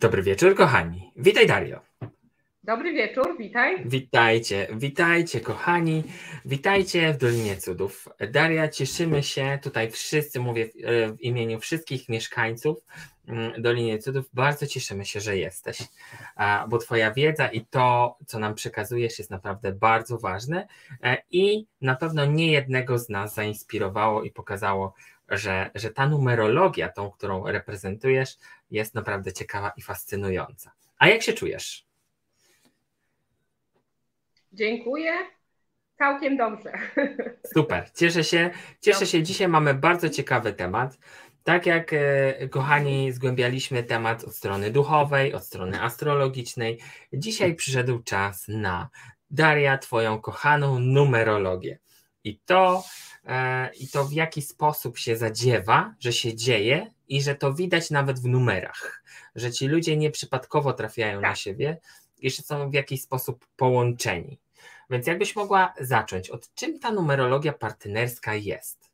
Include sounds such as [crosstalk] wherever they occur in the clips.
Dobry wieczór, kochani. Witaj, Dario. Dobry wieczór, witaj. Witajcie, witajcie, kochani. Witajcie w Dolinie Cudów. Daria, cieszymy się tutaj wszyscy, mówię w imieniu wszystkich mieszkańców mm, Doliny Cudów, bardzo cieszymy się, że jesteś, bo Twoja wiedza i to, co nam przekazujesz, jest naprawdę bardzo ważne e, i na pewno nie jednego z nas zainspirowało i pokazało, że, że ta numerologia, tą, którą reprezentujesz, jest naprawdę ciekawa i fascynująca. A jak się czujesz? Dziękuję. Całkiem dobrze. Super, cieszę się. Cieszę się. Dzisiaj mamy bardzo ciekawy temat. Tak jak e, kochani, zgłębialiśmy temat od strony duchowej, od strony astrologicznej. Dzisiaj przyszedł czas na Daria, Twoją kochaną numerologię. I to, e, I to w jaki sposób się zadziewa, że się dzieje i że to widać nawet w numerach, że ci ludzie nieprzypadkowo trafiają tak. na siebie i że są w jakiś sposób połączeni. Więc jakbyś mogła zacząć, od czym ta numerologia partnerska jest?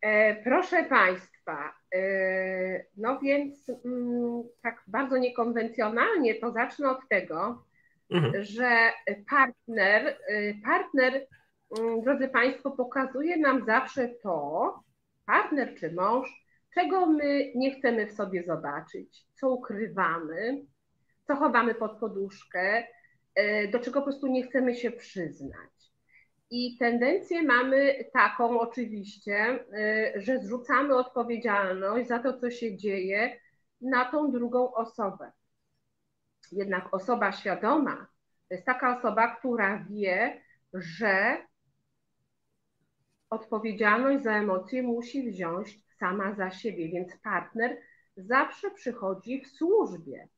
E, proszę Państwa, e, no więc mm, tak bardzo niekonwencjonalnie to zacznę od tego, mhm. że partner, e, partner, mm, drodzy Państwo, pokazuje nam zawsze to, partner czy mąż, czego my nie chcemy w sobie zobaczyć, co ukrywamy, co chowamy pod poduszkę, e, do czego po prostu nie chcemy się przyznać. I tendencję mamy taką oczywiście, e, że zrzucamy odpowiedzialność za to, co się dzieje, na tą drugą osobę. Jednak osoba świadoma to jest taka osoba, która wie, że odpowiedzialność za emocje musi wziąć sama za siebie, więc partner zawsze przychodzi w służbie.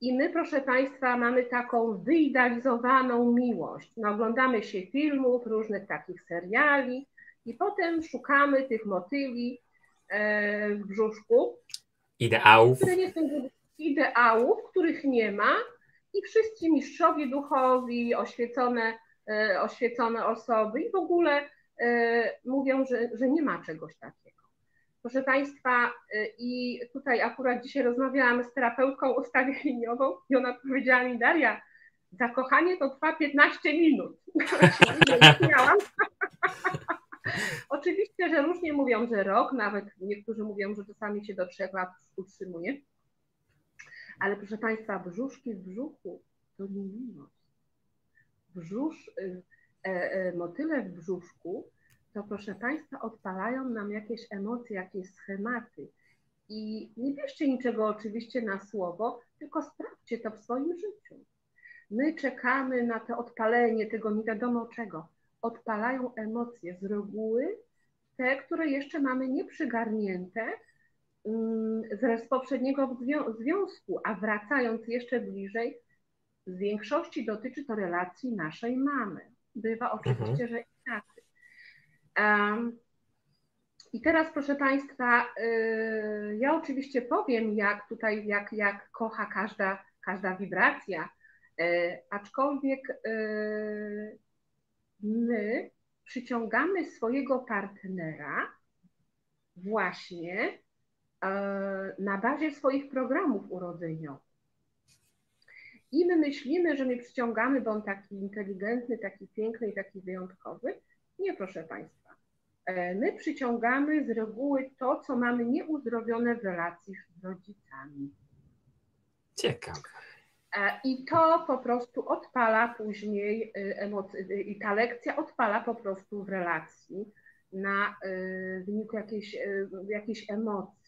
I my, proszę Państwa, mamy taką wyidealizowaną miłość. No, oglądamy się filmów, różnych takich seriali i potem szukamy tych motyli e, w brzuszku. Ideałów. Które nie są ideałów, których nie ma i wszyscy mistrzowie duchowi, oświecone, e, oświecone osoby i w ogóle mówią, że, że nie ma czegoś takiego. Proszę Państwa, y, i tutaj akurat dzisiaj rozmawiałam z terapeutką ustawieniową i ona powiedziała mi, Daria, zakochanie to trwa 15 minut. [laughs] Oczywiście, że różnie mówią, że rok, nawet niektórzy mówią, że czasami się do trzech lat utrzymuje. Ale proszę Państwa, brzuszki w brzuchu to nie miłość. Brzusz, y, motyle w brzuszku to proszę Państwa, odpalają nam jakieś emocje, jakieś schematy. I nie bierzcie niczego oczywiście na słowo, tylko sprawdźcie to w swoim życiu. My czekamy na to odpalenie tego nie wiadomo czego. Odpalają emocje z reguły, te, które jeszcze mamy nieprzygarnięte mm, z poprzedniego związku, a wracając jeszcze bliżej, w większości dotyczy to relacji naszej mamy. Bywa oczywiście, mhm. że inaczej. I teraz, proszę Państwa, y, ja oczywiście powiem, jak tutaj, jak, jak kocha każda, każda wibracja, y, aczkolwiek y, my przyciągamy swojego partnera właśnie na bazie swoich programów urodzeniowych. I my myślimy, że my przyciągamy, bo on taki inteligentny, taki piękny i taki wyjątkowy. Nie, proszę Państwa. E, my przyciągamy z reguły to, co mamy nieuzdrowione w relacji z rodzicami. Ciekawe. E, I to po prostu odpala później y, emocje, i ta lekcja odpala po prostu w relacji na wyniku jakiejś, jakiejś emocji.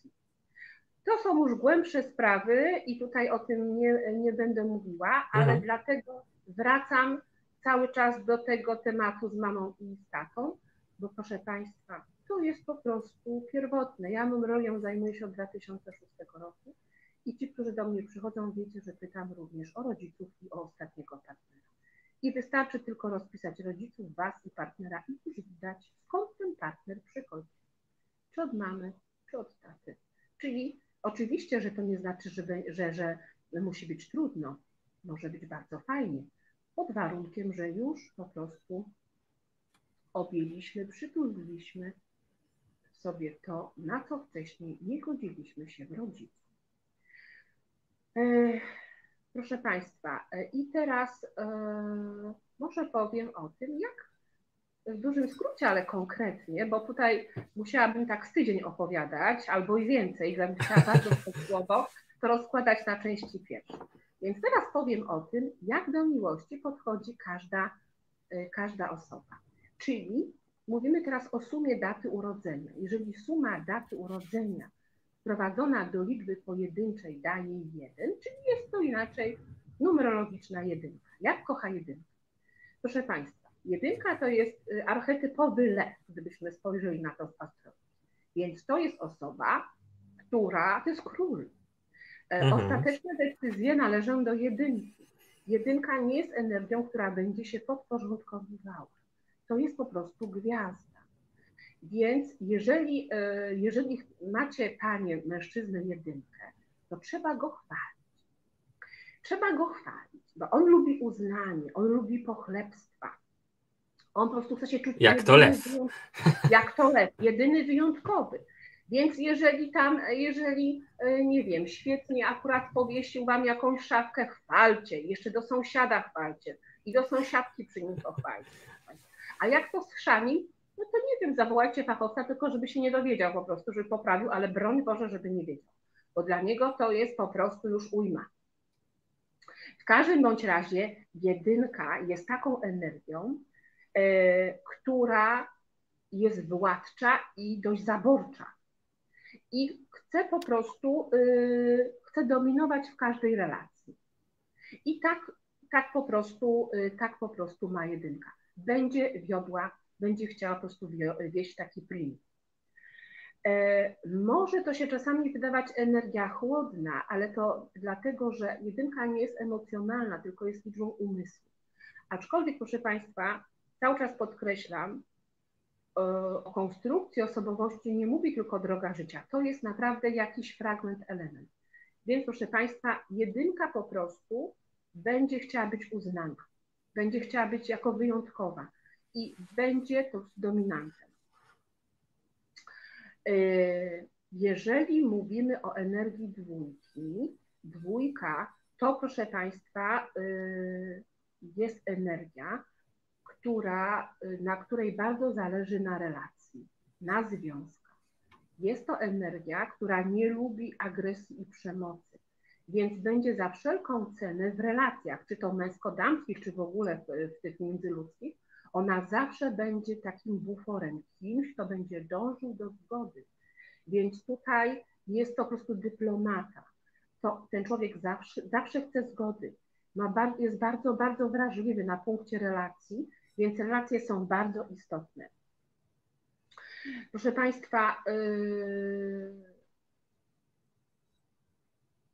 To są już głębsze sprawy i tutaj o tym nie, nie będę mówiła, ale mhm. dlatego wracam cały czas do tego tematu z mamą i z tatą, bo proszę Państwa, to jest po prostu pierwotne. Ja numerologią zajmuję się od 2006 roku i ci, którzy do mnie przychodzą, wiecie, że pytam również o rodziców i o ostatniego partnera. I wystarczy tylko rozpisać rodziców, Was i partnera i już widać, skąd ten partner przychodzi. Czy od mamy, czy od taty. Czyli oczywiście, że to nie znaczy, że, że, że musi być trudno. Może być bardzo fajnie, pod warunkiem, że już po prostu objęliśmy, przytuliliśmy sobie to, na co wcześniej nie godziliśmy się w rodziców. Proszę Państwa, i teraz może powiem o tym, jak w dużym skrócie, ale konkretnie, bo tutaj musiałabym tak z tydzień opowiadać, albo i więcej, gdybym chciała bardzo słowo, to rozkładać na części pierwsze. Więc teraz powiem o tym, jak do miłości podchodzi każda, y, każda osoba. Czyli mówimy teraz o sumie daty urodzenia. Jeżeli suma daty urodzenia wprowadzona do liczby pojedynczej daje jeden, czyli jest to inaczej numerologiczna jedynka. Jak kocha jedynka? Proszę Państwa, jedynka to jest y, archetypowy lew, gdybyśmy spojrzeli na to w astrologii. Więc to jest osoba, która, to jest król, E, mhm. Ostateczne decyzje należą do jedynki. Jedynka nie jest energią, która będzie się podporządkowywała. To jest po prostu gwiazda. Więc jeżeli, e, jeżeli macie panie, mężczyznę jedynkę, to trzeba go chwalić. Trzeba go chwalić, bo on lubi uznanie, on lubi pochlebstwa. On po prostu chce się czuć. Jak to lew. Jak to lew, jedyny wyjątkowy. Więc jeżeli tam, jeżeli, e, nie wiem, świetnie akurat powiesił wam jakąś szafkę, chwalcie, jeszcze do sąsiada chwalcie i do sąsiadki przy nim pochwalcie. A jak to schrzani, no to nie wiem, zawołajcie fachowca, tylko żeby się nie dowiedział po prostu, żeby poprawił, ale broń Boże, żeby nie wiedział, bo dla niego to jest po prostu już ujma. W każdym bądź razie jedynka jest taką energią, która jest władcza i dość zaborcza i chce po prostu, yy, chce dominować w każdej relacji. I tak, tak, po prostu, yy, tak po prostu ma jedynka. Będzie wiodła, będzie chciała po prostu wieść taki plin. E, może to się czasami wydawać energia chłodna, ale to dlatego, że jedynka nie jest emocjonalna, tylko jest liczbą umysłu. Aczkolwiek, proszę Państwa, cały czas podkreślam, o konstrukcji osobowości nie mówi tylko droga życia. To jest naprawdę jakiś fragment, element. Więc proszę Państwa, jedynka po prostu będzie chciała być uznana, będzie chciała być jako wyjątkowa i będzie to dominantem. E, jeżeli mówimy o energii dwójki, dwójka to proszę Państwa e, jest energia, która, y, na której bardzo zależy na relacji, na związkach. Jest to energia, która nie lubi agresji i przemocy, więc będzie za wszelką cenę w relacjach, czy to męsko-damskich, czy w ogóle w, w tych międzyludzkich, ona zawsze będzie takim buforem, kimś, kto będzie dążył do zgody. Więc tutaj jest to po prostu dyplomata. To ten człowiek zawsze, zawsze chce zgody. Ma, jest bardzo, bardzo wrażliwy na punkcie relacji więc relacje są bardzo istotne. Proszę Państwa, yy,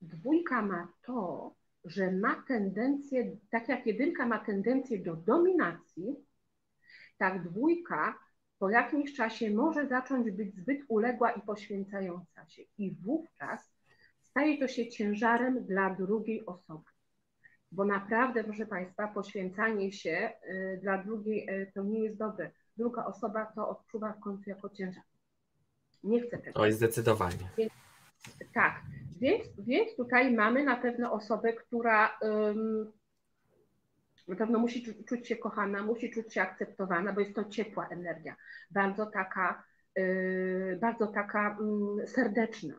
dwójka ma to, że ma tendencję, tak jak jedynka ma tendencję do dominacji, tak dwójka po jakimś czasie może zacząć być zbyt uległa i poświęcająca się. I wówczas staje to się ciężarem dla drugiej osoby bo naprawdę, proszę Państwa, poświęcanie się y, dla drugiej y, to nie jest dobre. Druga osoba to odczuwa w końcu jako ciężar. Nie chcę tego. Oj, zdecydowanie. Więc, tak, więc, więc tutaj mamy na pewno osobę, która na pewno musi czuć się kochana, musi czuć się akceptowana, bo jest to ciepła energia, bardzo taka, yy, bardzo taka yy, serdeczna.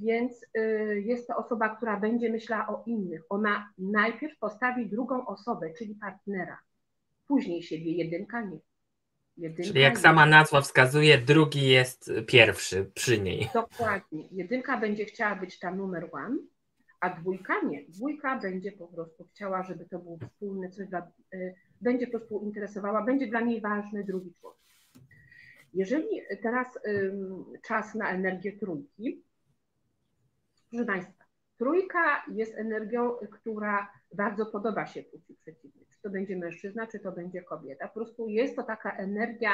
Więc y, jest to osoba, która będzie myślała o innych. Ona najpierw postawi drugą osobę, czyli partnera, później siebie, jedynka nie. Jedynka czyli jak nie. sama nazwa wskazuje, drugi jest pierwszy przy niej. Dokładnie. Jedynka będzie chciała być ta numer one, a dwójka nie. Dwójka będzie po prostu chciała, żeby to był wspólny coś dla, y, będzie po prostu interesowała, będzie dla niej ważny drugi człowiek. Jeżeli teraz y, czas na energię trójki, Proszę Państwa, trójka jest energią, która bardzo podoba się płci przeciwnej. Czy to będzie mężczyzna, czy to będzie kobieta. Po prostu jest to taka energia,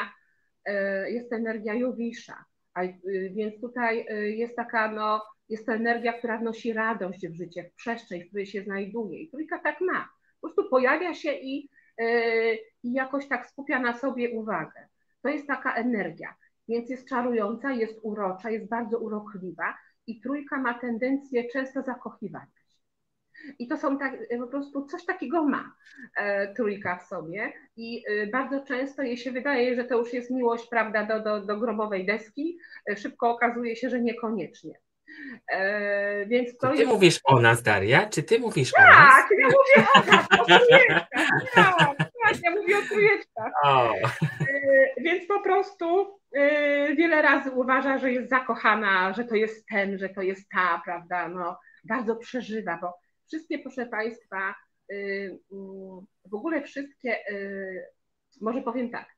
e, jest to energia Jowisza. E, więc tutaj e, jest taka, no, jest to energia, która wnosi radość w życie, w przestrzeń, w której się znajduje. I trójka tak ma. Po prostu pojawia się i, i jakoś tak skupia na sobie uwagę. To jest taka energia. więc jest czarująca, jest urocza, jest bardzo urokliwa i trójka ma tendencję często zakochywać. I to są tak, po prostu coś takiego ma e, trójka w sobie. I e, bardzo często jej się wydaje, że to już jest miłość, prawda, do, do, do grobowej deski. E, szybko okazuje się, że niekoniecznie. E, więc to ty jest... mówisz o nas, Daria? Czy ty mówisz tak, o nas? Tak, ja mówię o nas, o trójeczkach. Tak, tak, ja mówię o trójeczkach. E, więc po prostu wiele razy uważa, że jest zakochana, że to jest ten, że to jest ta, prawda, no bardzo przeżywa, bo wszystkie, proszę Państwa, y, mm, w ogóle wszystkie, y, może powiem tak,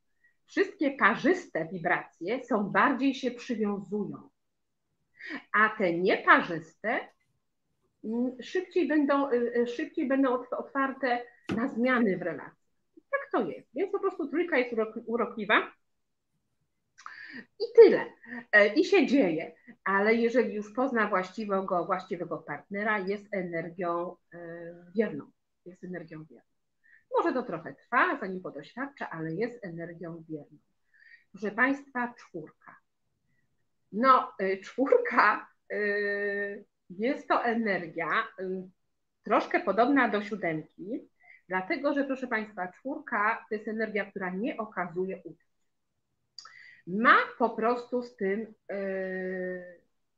wszystkie parzyste wibracje są bardziej się przywiązują, a te nieparzyste mm, szybciej będą, y, szybciej będą otwarte na zmiany w relacji. Tak to jest. Więc po prostu trójka jest urokliwa. I tyle. E, I się dzieje. Ale jeżeli już pozna właściwego, właściwego partnera, jest energią e, wierną. Jest energią wierną. Może to trochę trwa, zanim podoświadcza, ale jest energią wierną. Proszę Państwa, czwórka. No, e, czwórka jest to energia troszkę podobna do siódemki, dlatego że, proszę Państwa, czwórka to jest energia, która nie okazuje uczuć ma po prostu z tym, e,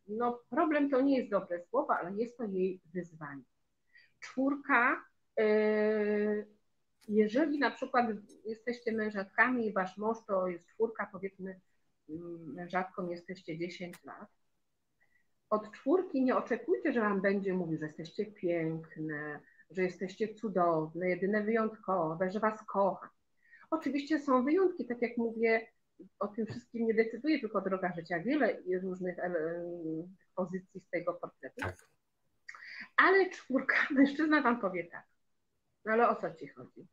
no problem to nie jest dobre słowo, ale jest to jej wyzwanie. Czwórka, e, jeżeli na przykład jesteście mężatkami i wasz mąż to jest czwórka, powiedzmy mm, mężatką jesteście 10 lat, od czwórki nie oczekujcie, że wam będzie mówił, że jesteście piękne, że jesteście cudowne, jedyne wyjątkowe, że was kocha. Oczywiście są wyjątki, tak jak mówię, o tym wszystkim nie decyduje tylko droga życia. Wiele różnych pozycji z tego portretu. Tak. Ale czwórka, [laughs] mężczyzna wam powie tak. No ale o co ci chodzi?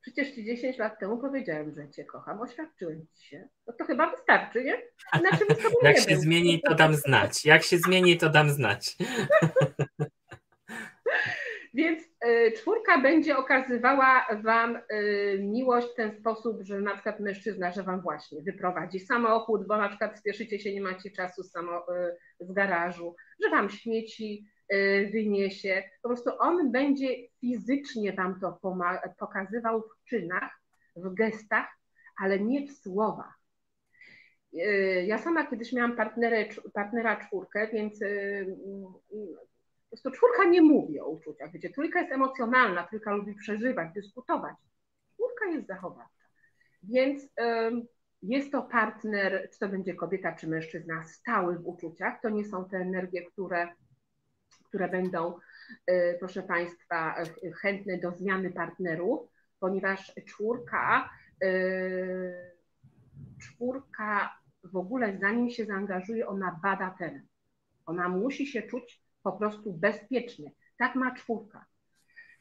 Przecież ci 10 lat temu powiedziałem, że cię kocham, oświadczyłem ci się. No to chyba wystarczy, nie? Inaczej [laughs] Jak się zmieni, to dam znać. Jak się zmieni, to dam znać. [laughs] Więc y, czwórka będzie okazywała Wam y, miłość w ten sposób, że na przykład mężczyzna, że Wam właśnie wyprowadzi samochód, bo na przykład spieszycie się, nie macie czasu z, samo, y, z garażu, że Wam śmieci wyniesie. Po prostu on będzie fizycznie Wam to pokazywał w czynach, w gestach, ale nie w słowach. Ja sama kiedyś miałam partnera czwórkę, więc po prostu czwórka nie mówi o uczuciach. Wiecie, trójka jest emocjonalna, trójka lubi przeżywać, dyskutować. Czwórka jest zachowawcza. Więc jest to partner, czy to będzie kobieta, czy mężczyzna, stały w uczuciach. To nie są te energie, które, które będą, y, proszę Państwa, chętne do zmiany partnerów, ponieważ czwórka, y, czwórka w ogóle zanim się zaangażuje, ona bada teren. Ona musi się czuć po prostu bezpiecznie. Tak ma czwórka.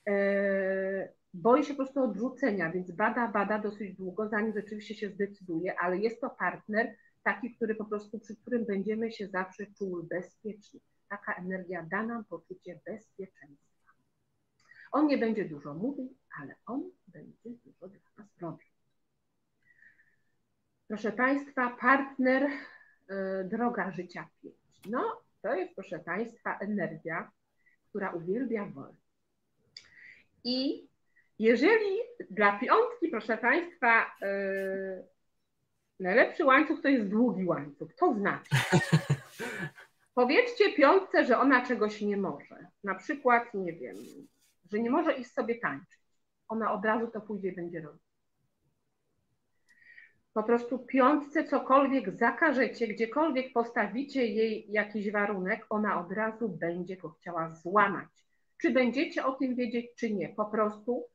E, boi się po prostu odrzucenia, więc bada, bada dosyć długo, zanim rzeczywiście się zdecyduje, ale jest to partner taki, który po prostu, przy którym będziemy się zawsze czuły bezpiecznie. Taka energia da nam poczucie bezpieczeństwa. On nie będzie dużo mówił, ale on będzie dużo dla nas robił. Proszę Państwa, partner, y, droga życia 5. No, to jest, proszę Państwa, energia, która uwielbia wolę. I jeżeli dla piątki, proszę Państwa, yy, najlepszy łańcuch to jest długi łańcuch, to znaczy, [laughs] powiedzcie piątce, że ona czegoś nie może. Na przykład, nie wiem, że nie może iść sobie tańczyć. Ona od razu to pójdzie i będzie robić po prostu piątce cokolwiek zakażecie, gdziekolwiek postawicie jej jakiś warunek, ona od razu będzie go chciała złamać. Czy będziecie o tym wiedzieć, czy nie. Po prostu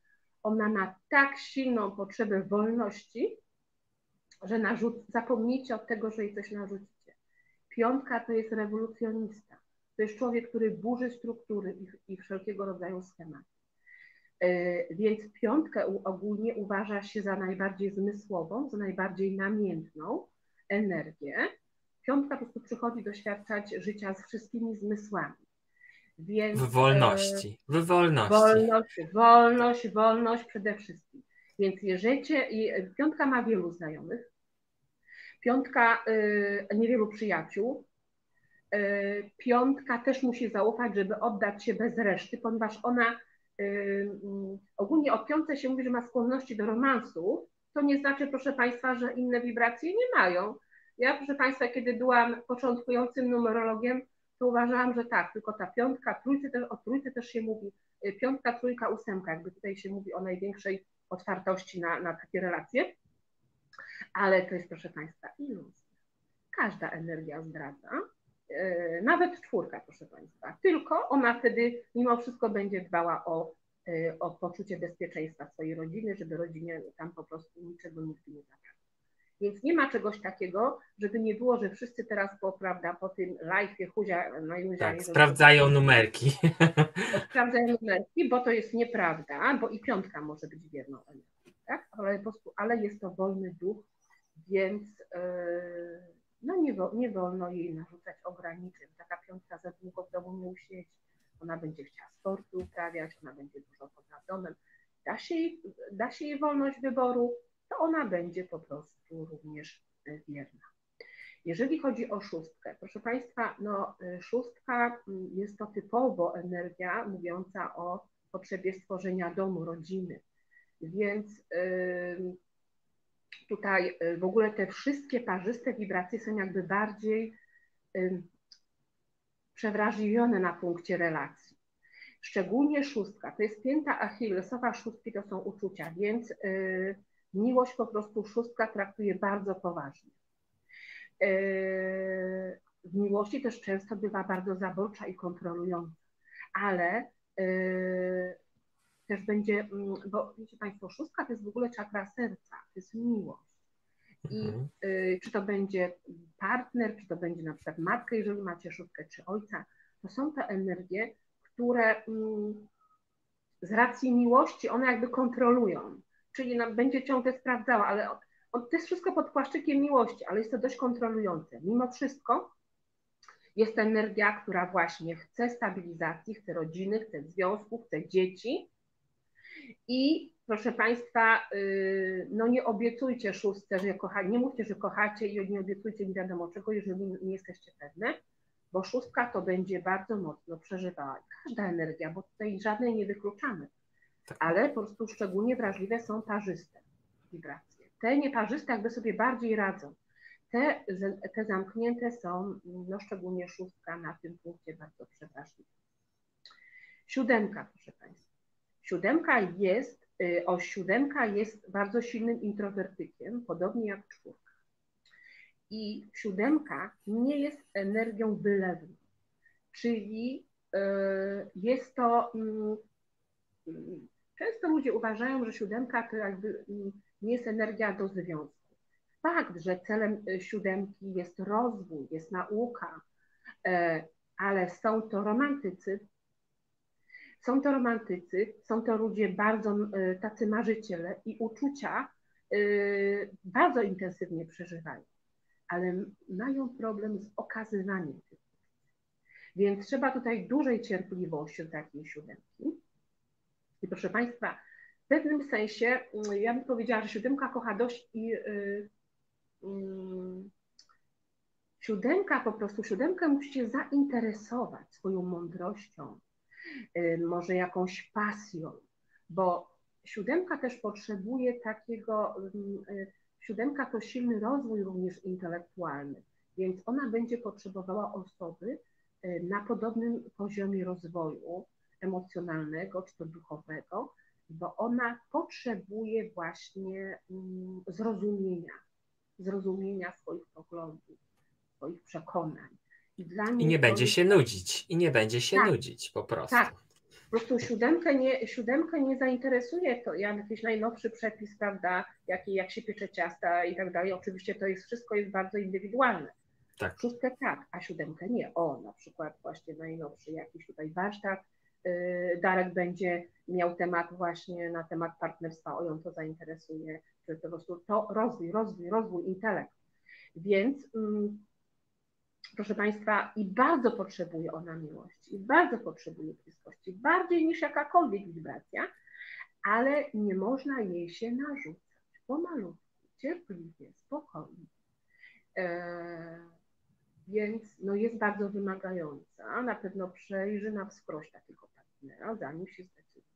ona ma tak silną potrzebę wolności, że narzuc... zapomnijcie od tego, że jej coś narzucicie. Piątka to jest rewolucjonista. To jest człowiek, który burzy struktury i, i wszelkiego rodzaju schematy. E, więc piątkę ogólnie uważa się za najbardziej zmysłową, za najbardziej namiętną energię. Piątka po prostu przychodzi doświadczać życia z wszystkimi zmysłami. Więc, w wolności, w wolności. Wolność, wolność, wolność przede wszystkim. Więc jeżeli piątka ma wielu znajomych, Piątka niewielu przyjaciół. Piątka też musi zaufać, żeby oddać się bez reszty, ponieważ ona ogólnie o piątce się mówi, że ma skłonności do romansu. To nie znaczy, proszę Państwa, że inne wibracje nie mają. Ja, proszę Państwa, kiedy byłam początkującym numerologiem, to uważałam, że tak, tylko ta piątka, trójcy też, o trójce też się mówi, y, piątka, trójka, ósemka, jakby tutaj się mówi o największej otwartości na, na takie relacje, ale to jest, proszę Państwa, iluzja. Każda energia zdradza, nawet czwórka, proszę Państwa, tylko ona wtedy mimo wszystko będzie dbała o, yy, o poczucie bezpieczeństwa swojej rodziny, żeby rodzinie tam po prostu niczego nigdy nie zabrać. Więc nie ma czegoś takiego, żeby nie było, że wszyscy teraz po, prawda, po tym live'ie Huzia na Juzia... Tak, sprawdzają numerki. [laughs] Sprawdzają numerki, bo to jest nieprawda, bo i piątka może być wierną energią, tak? Ale, po prostu, ale jest to wolny duch, więc yy, no nie, nie wolno jej narzucać ograniczeń. Taka piątka za długo w domu nie usiedzi. Ona będzie chciała sporty uprawiać, ona będzie dużo poza domem. Da się, jej, da się jej wolność wyboru, to ona będzie po prostu również e, wierna. Jeżeli chodzi o szóstkę, proszę Państwa, no e, szóstka mm, jest to typowo energia mówiąca o potrzebie stworzenia domu, rodziny, więc tutaj e, w ogóle te wszystkie parzyste wibracje są jakby bardziej przewrażliwione na punkcie relacji. Szczególnie szóstka, to jest pięta achillesowa szóstki, to są uczucia, więc miłość po prostu szóstka traktuje bardzo poważnie. E, w miłości też często bywa bardzo zaborcza i kontrolująca, ale też będzie, mm, bo wiecie Państwo, szóstka to jest w ogóle czakra serca, to jest miłość. I mhm. E, czy to będzie partner, czy to będzie na przykład matka, jeżeli macie szóstkę, czy ojca, to są te energie, które mm, z racji miłości one jakby kontrolują czyli nam będzie ciągle sprawdzała, ale on, to jest wszystko pod płaszczykiem miłości, ale jest to dość kontrolujące. Mimo wszystko jest to energia, która właśnie chce stabilizacji, chce rodziny, chce związku, chce dzieci. I proszę Państwa, y, no nie obiecujcie szóstce, że kocha, nie mówcie, że kochacie i nie obiecujcie nie wiadomo czego, jeżeli nie jesteście pewne, bo szóstka to będzie bardzo mocno przeżywała. Każda energia, bo tutaj żadnej nie wykluczamy tak. ale po prostu szczególnie wrażliwe są parzyste wibracje. Te nieparzyste jakby sobie bardziej radzą. Te, te zamknięte są, no szczególnie szóstka na tym punkcie bardzo przewrażliwe. Siódemka, proszę Państwa. Siódemka jest, y, o siódemka jest bardzo silnym introwertykiem, podobnie jak czwórka. I siódemka nie jest energią wylewną, czyli y, jest to mm, Często ludzie uważają, że siódemka to jakby mm, nie jest energia do związku. Fakt, że celem y, siódemki jest rozwój, jest nauka, ale są to romantycy. Są to romantycy, są to ludzie bardzo y, tacy marzyciele i uczucia y, bardzo intensywnie przeżywają, ale mają problem z okazywaniem tych. Więc trzeba tutaj dużej cierpliwości do takiej siódemki. I proszę Państwa, w pewnym sensie mm, ja bym powiedziała, że siódemka kocha dość i yy, yy, siódemka po prostu, siódemkę musicie zainteresować swoją mądrością, może jakąś pasją, bo siódemka też potrzebuje takiego, y, siódemka to silny rozwój również intelektualny, więc ona będzie potrzebowała osoby y, na podobnym poziomie rozwoju, emocjonalnego czy to duchowego, bo ona potrzebuje właśnie mm, zrozumienia, zrozumienia swoich poglądów, swoich przekonań. I, dla I nie będzie się nudzić, i nie będzie się tak, nudzić po prostu. Tak. Po prostu siódemkę nie, siódemkę nie zainteresuje to, jak jakiś najnowszy przepis, prawda, jak, jak się piecze ciasta i tak dalej. Oczywiście to jest wszystko jest bardzo indywidualne. Tak. Szóstkę tak, a siódemkę nie. O, na przykład właśnie najnowszy jakiś tutaj warsztat Y, Darek będzie miał temat właśnie na temat partnerstwa, o ją to zainteresuje, że po prostu to rozwój, rozwój, rozwój, intelekt. Więc mm, proszę Państwa, i bardzo potrzebuje ona miłości, i bardzo potrzebuje bliskości, bardziej niż jakakolwiek wibracja, ale nie można jej się narzucać, pomalutku, cierpliwie, spokojnie. Więc no jest bardzo wymagająca. Na pewno przejrzy na wskroś takiego partnera, zanim się zdecyduje.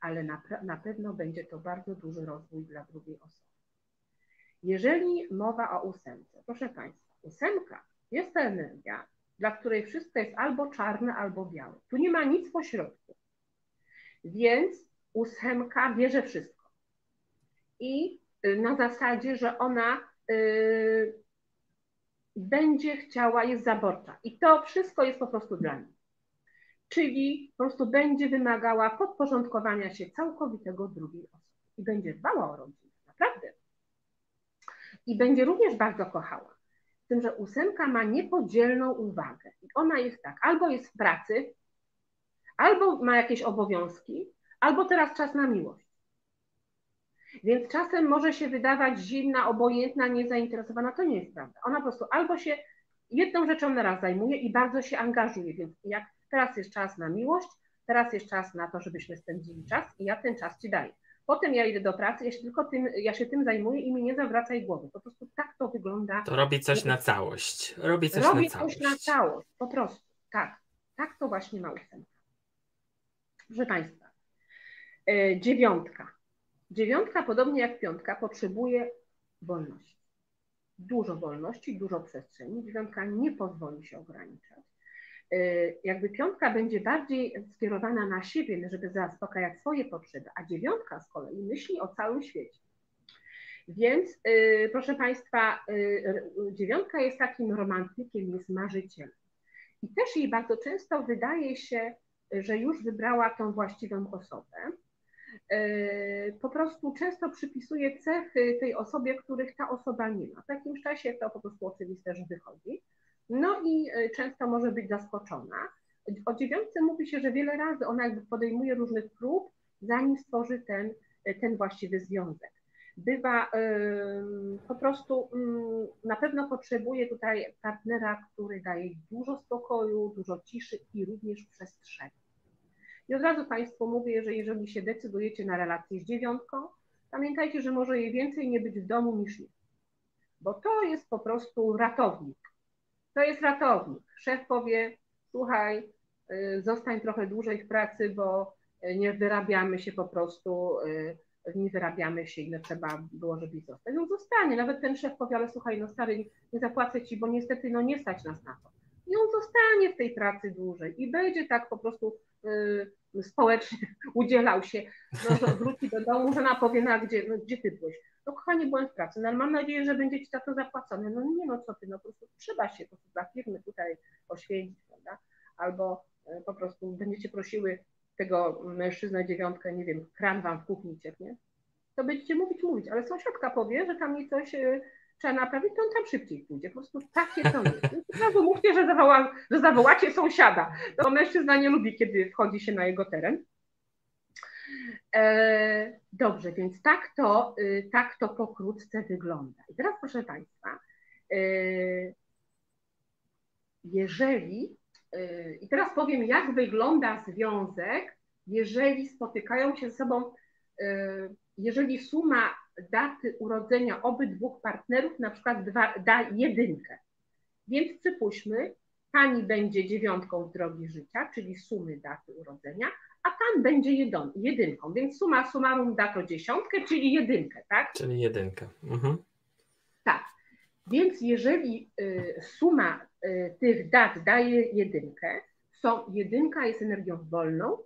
Ale na, na pewno będzie to bardzo duży rozwój dla drugiej osoby. Jeżeli mowa o ósemce, proszę Państwa, ósemka jest to energia, dla której wszystko jest albo czarne, albo białe. Tu nie ma nic pośrodku. Więc ósemka bierze wszystko. I y, na zasadzie, że ona y, będzie chciała, jest zaborcza. I to wszystko jest po prostu dla niej. Czyli po prostu będzie wymagała podporządkowania się całkowitego drugiej osoby. I będzie dbała o rodzinę, naprawdę. I będzie również bardzo kochała. Z tym, że ósemka ma niepodzielną uwagę. I ona jest tak, albo jest w pracy, albo ma jakieś obowiązki, albo teraz czas na miłość. Więc czasem może się wydawać zimna, obojętna, niezainteresowana. To nie jest prawda. Ona po prostu albo się jedną rzeczą na raz zajmuje i bardzo się angażuje. Więc jak teraz jest czas na miłość, teraz jest czas na to, żebyśmy spędzili czas i ja ten czas ci daję. Potem ja idę do pracy, ja się tylko tym, ja się tym zajmuję i mi nie zawracaj głowy. Po prostu tak to wygląda. To robi coś na całość. Robi coś robi na całość. Robi coś na całość, po prostu. Tak. Tak to właśnie ma ósemka. Proszę Państwa, yy, dziewiątka. Dziewiątka, podobnie jak piątka, potrzebuje wolności. Dużo wolności, dużo przestrzeni. Dziewiątka nie pozwoli się ograniczać. Y, jakby piątka będzie bardziej skierowana na siebie, żeby zaspokajać swoje potrzeby, a dziewiątka z kolei myśli o całym świecie. Więc, y, proszę Państwa, y, dziewiątka jest takim romantykiem, jest marzycielem. I też jej bardzo często wydaje się, że już wybrała tą właściwą osobę. Po prostu często przypisuje cechy tej osobie, których ta osoba nie ma. W jakimś czasie to po prostu oczywiste, że wychodzi. No i e, często może być zaskoczona. O dziewiątce mówi się, że wiele razy ona jakby podejmuje różnych prób, zanim stworzy ten, e, ten właściwy związek. Bywa po prostu, mm, na pewno potrzebuje tutaj partnera, który daje dużo spokoju, dużo ciszy i również przestrzeni. I od razu Państwu mówię, że jeżeli się decydujecie na relację z dziewiątką, pamiętajcie, że może jej więcej nie być w domu niż nie. Bo to jest po prostu ratownik to jest ratownik. Szef powie, słuchaj, y, zostań trochę dłużej w pracy, bo y, nie wyrabiamy się po prostu, y, nie wyrabiamy się, ile trzeba było, żebyś zostać. No zostanie, nawet ten szef powie, ale słuchaj, no stary, nie zapłacę ci, bo niestety no nie stać nas na to. I on zostanie w tej pracy dłużej i będzie tak po prostu społecznie [laughs] udzielał się. No, wróci do domu, żona powie, no gdzie, no, gdzie ty byłeś? no kochanie, byłem w pracy, no mam nadzieję, że będzie Ci za to zapłacone. No nie, no co Ty, no po prostu trzeba się po prostu dla firmy tutaj poświęcić, prawda? Albo e, po prostu będziecie prosiły tego mężczyznę dziewiątkę, nie wiem, kran Wam w kuchni cieknie, to będziecie mówić, mówić, ale sąsiadka powie, że tam mi coś e, trzeba naprawić, to on tam szybciej pójdzie. Po prostu takie to jest. Razu mówcie, że, zawoła, że zawołacie sąsiada. To mężczyzna nie lubi, kiedy wchodzi się na jego teren. E, dobrze, więc tak to, y, tak to pokrótce wygląda. I teraz proszę Państwa, e, jeżeli, e, i teraz powiem, jak wygląda związek, jeżeli spotykają się ze sobą, jeżeli suma daty urodzenia obydwu partnerów na przykład dwa, da jedynkę. Więc przypuśćmy, pani będzie dziewiątką w drogi życia, czyli sumy daty urodzenia, a tam będzie jedon, jedynką, więc suma summarum da to dziesiątkę, czyli jedynkę, tak? Czyli jedynkę. Mhm. Tak. Więc jeżeli y, suma y, tych dat daje jedynkę, są, jedynka jest energią wolną,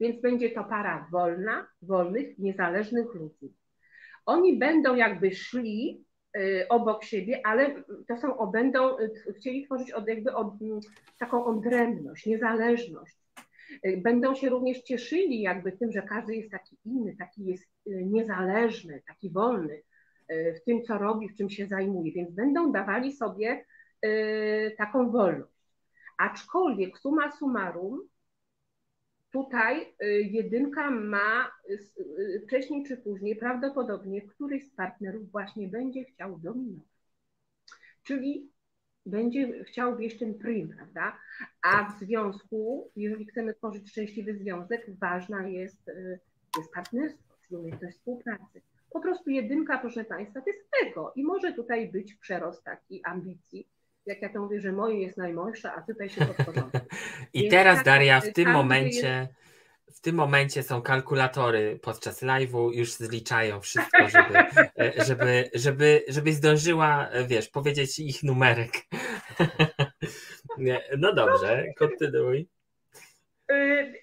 więc będzie to para wolna, wolnych, niezależnych ludzi. Oni będą jakby szli y, obok siebie, ale to są, będą chcieli tworzyć od, jakby od, taką odrębność, niezależność Y, będą się również cieszyli jakby tym, że każdy jest taki inny, taki jest y, niezależny, taki wolny y, w tym, co robi, w czym się zajmuje, więc będą dawali sobie taką wolność. Aczkolwiek suma summarum, tutaj jedynka ma wcześniej czy później prawdopodobnie któryś z partnerów właśnie będzie chciał dominować. Czyli będzie chciał wieść ten prim, prawda? A w związku, jeżeli chcemy tworzyć szczęśliwy związek, ważna jest, y, jest partnerstwo, czyli umiejętność współpracy. Po prostu jedynka, proszę Państwa, to jest ego i może tutaj być przerost takiej ambicji, jak ja to mówię, że moje jest najmojsze, a tutaj się podporządku. [laughs] I Więc teraz tak, Daria w tym momencie w tym momencie są kalkulatory podczas live'u, już zliczają wszystko, żeby, e, żeby, żeby, żeby zdążyła, e, wiesz, powiedzieć ich numerek. [laughs] No dobrze, kontynuuj.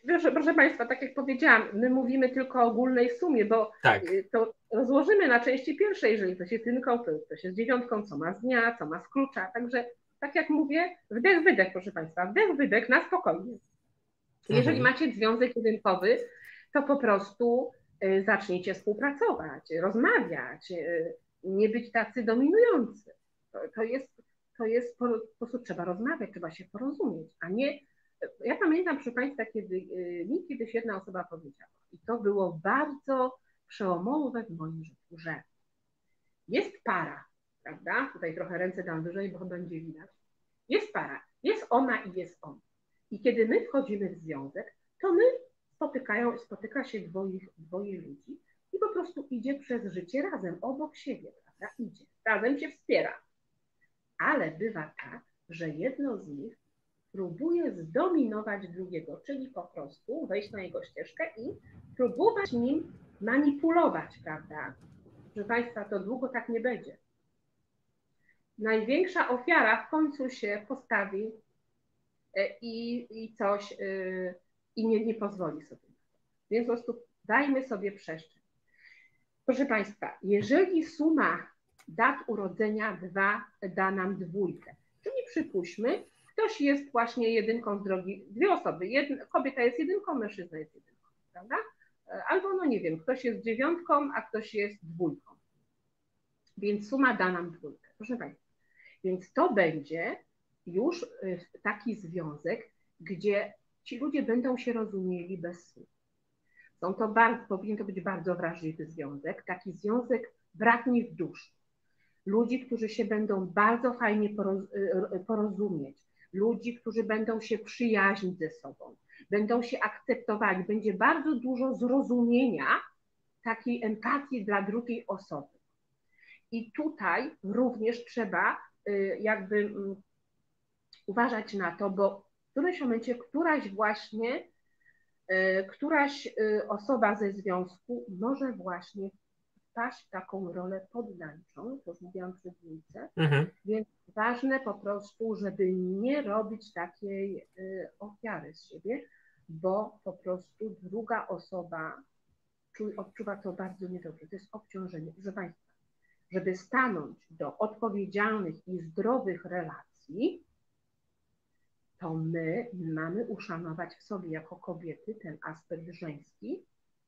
Proszę, proszę Państwa, tak jak powiedziałam, my mówimy tylko o ogólnej sumie, bo tak. to rozłożymy na części pierwszej, jeżeli ktoś jest jedynką, to ktoś jest dziewiątką, co ma z dnia, co ma z klucza. Także tak jak mówię, wdech, wydech, proszę Państwa, wdech, wydech na spokojnie. Jeżeli mhm. macie związek jedynkowy, to po prostu y, zacznijcie współpracować, rozmawiać, nie być tacy dominujący. To, to, jest, to jest po, po prostu trzeba rozmawiać, trzeba się porozumieć, a nie. Ja pamiętam, proszę Państwa, kiedy y, mi kiedyś jedna osoba powiedziała, i to było bardzo przełomowe w moim życiu, że jest para, prawda? Tutaj trochę ręce dam wyżej, bo będzie widać. Jest para, jest ona i jest on. I kiedy my wchodzimy w związek, to my spotykają, spotyka się dwoje, dwoje ludzi i po prostu idzie przez życie razem, obok siebie, prawda? Idzie, razem się wspiera. Ale bywa tak, że jedno z nich próbuje zdominować drugiego, czyli po prostu wejść na jego ścieżkę i próbować nim manipulować, prawda? Proszę Państwa, to długo tak nie będzie. Największa ofiara w końcu się postawi E, i, i coś y, i nie, nie pozwoli sobie. Więc po prostu dajmy sobie przestrzeń. Proszę Państwa, jeżeli suma dat urodzenia 2 da nam dwójkę, czyli przypuśćmy, ktoś jest właśnie jedynką z drogi, dwie osoby, jedna, kobieta jest jedynką, mężczyzna jest jedynką, prawda? E, albo no nie wiem, ktoś jest dziewiątką, a ktoś jest dwójką. Więc suma da nam dwójkę. Proszę Państwa, więc to będzie już y, taki związek, gdzie ci ludzie będą się rozumieli bez słów. Są to bardzo, powinien to być bardzo wrażliwy związek, taki związek bratnich dusz. Ludzi, którzy się będą bardzo fajnie y, porozumieć, ludzi, którzy będą się przyjaźnić ze sobą, będą się akceptowali, będzie bardzo dużo zrozumienia, takiej empatii dla drugiej osoby. I tutaj również trzeba y, jakby mm, uważać na to, bo w którymś momencie któraś właśnie, e, któraś e, osoba ze związku może właśnie w taką rolę poddańczą, to już mówiłam przy dwójce, mhm. więc ważne po prostu, żeby nie robić takiej e, ofiary z siebie, bo po prostu druga osoba odczuwa to bardzo niedobrze. To jest obciążenie. Proszę Państwa, żeby stanąć do odpowiedzialnych i zdrowych relacji, to my mamy uszanować w sobie jako kobiety ten aspekt żeński,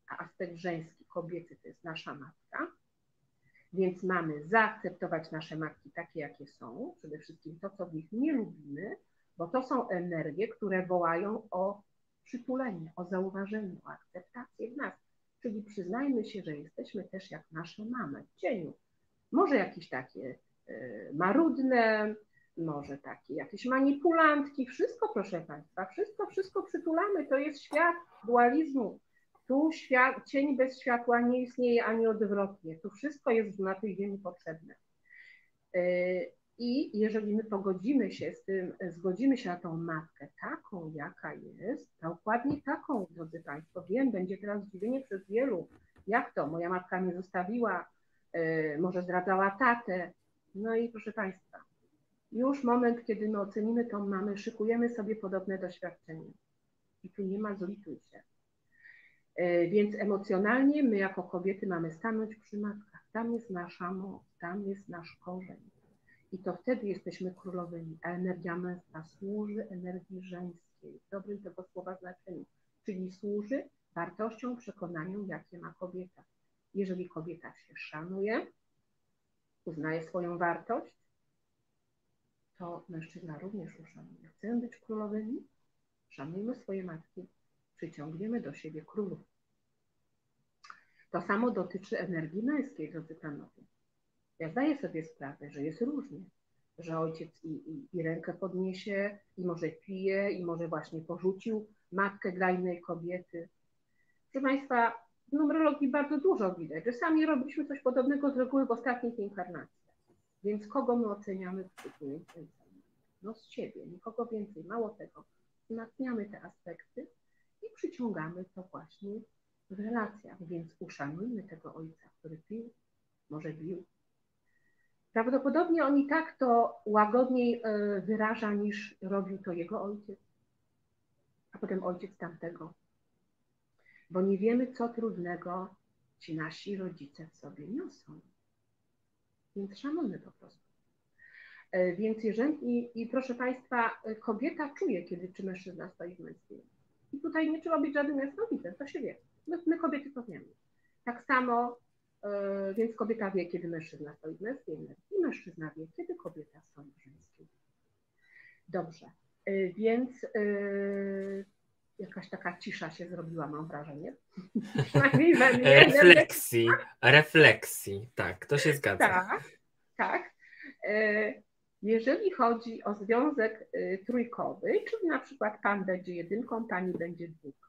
a aspekt żeński kobiety to jest nasza matka. Więc mamy zaakceptować nasze matki takie, jakie są, przede wszystkim to, co w nich nie lubimy, bo to są energie, które wołają o przytulenie, o zauważenie, o akceptację w nas. Czyli przyznajmy się, że jesteśmy też jak nasze mamy w cieniu. Może jakieś takie y, marudne, może takie jakieś manipulantki, wszystko proszę Państwa, wszystko, wszystko przytulamy, to jest świat dualizmu. Tu świat, cień bez światła nie istnieje ani odwrotnie. Tu wszystko jest na tej ziemi potrzebne. Y, I jeżeli my pogodzimy się z tym, zgodzimy się na tą matkę taką, jaka jest, dokładnie taką, drodzy Państwo, wiem, będzie teraz zdziwienie przez wielu, jak to, moja matka mnie zostawiła, y, może zdradzała tatę, no i proszę Państwa, już moment, kiedy my ocenimy tą mamę, szykujemy sobie podobne doświadczenie. I tu nie ma zlituj się. E, więc emocjonalnie my jako kobiety mamy stanąć przy matkach. Tam jest nasza moc, tam jest nasz korzeń. I to wtedy jesteśmy królowymi, a energia męska służy energii żeńskiej, w dobrym tego słowa znaczeniu, czyli służy wartościom, przekonaniom, jakie ma kobieta. Jeżeli kobieta się szanuje, uznaje swoją wartość, to mężczyzna również uszanuje. Chcemy być królowymi? Szanujmy swoje matki, przyciągniemy do siebie królów. To samo dotyczy energii męskiej, drodzy panowie. Ja zdaję sobie sprawę, że jest różnie, że ojciec i, i, i rękę podniesie, i może pije, i może właśnie porzucił matkę dla innej kobiety. Proszę Państwa, w numerologii bardzo dużo widać, że sami robiliśmy coś podobnego z reguły w ostatnich inkarnacjach. Więc kogo my oceniamy w No z siebie, nikogo więcej. Mało tego, wzmacniamy te aspekty i przyciągamy to właśnie w relacjach, więc uszanujmy tego ojca, który pił, może bił. Prawdopodobnie on i tak to łagodniej e, wyraża niż robił to jego ojciec, a potem ojciec tamtego. Bo nie wiemy, co trudnego ci nasi rodzice w sobie niosą. Więc szanujmy po prostu. E, więc jeżeli, i, i proszę Państwa, kobieta czuje, kiedy czy mężczyzna stoi w męskiej. I tutaj nie trzeba być żadnym jasnowidzem, to się wie. My, my kobiety to wiemy. Tak samo, yy, więc kobieta wie, kiedy mężczyzna stoi w męskiej energii i mężczyzna wie, kiedy kobieta stoi w żeńskiej. Dobrze, yy, więc yy, jakaś taka cisza się zrobiła, mam wrażenie. [laughs] Przynajmniej we mnie. Refleksji, refleksji, tak, to się zgadza. Tak, tak. Jeżeli chodzi o związek trójkowy, czyli na przykład pan będzie jedynką, pani będzie dwójką.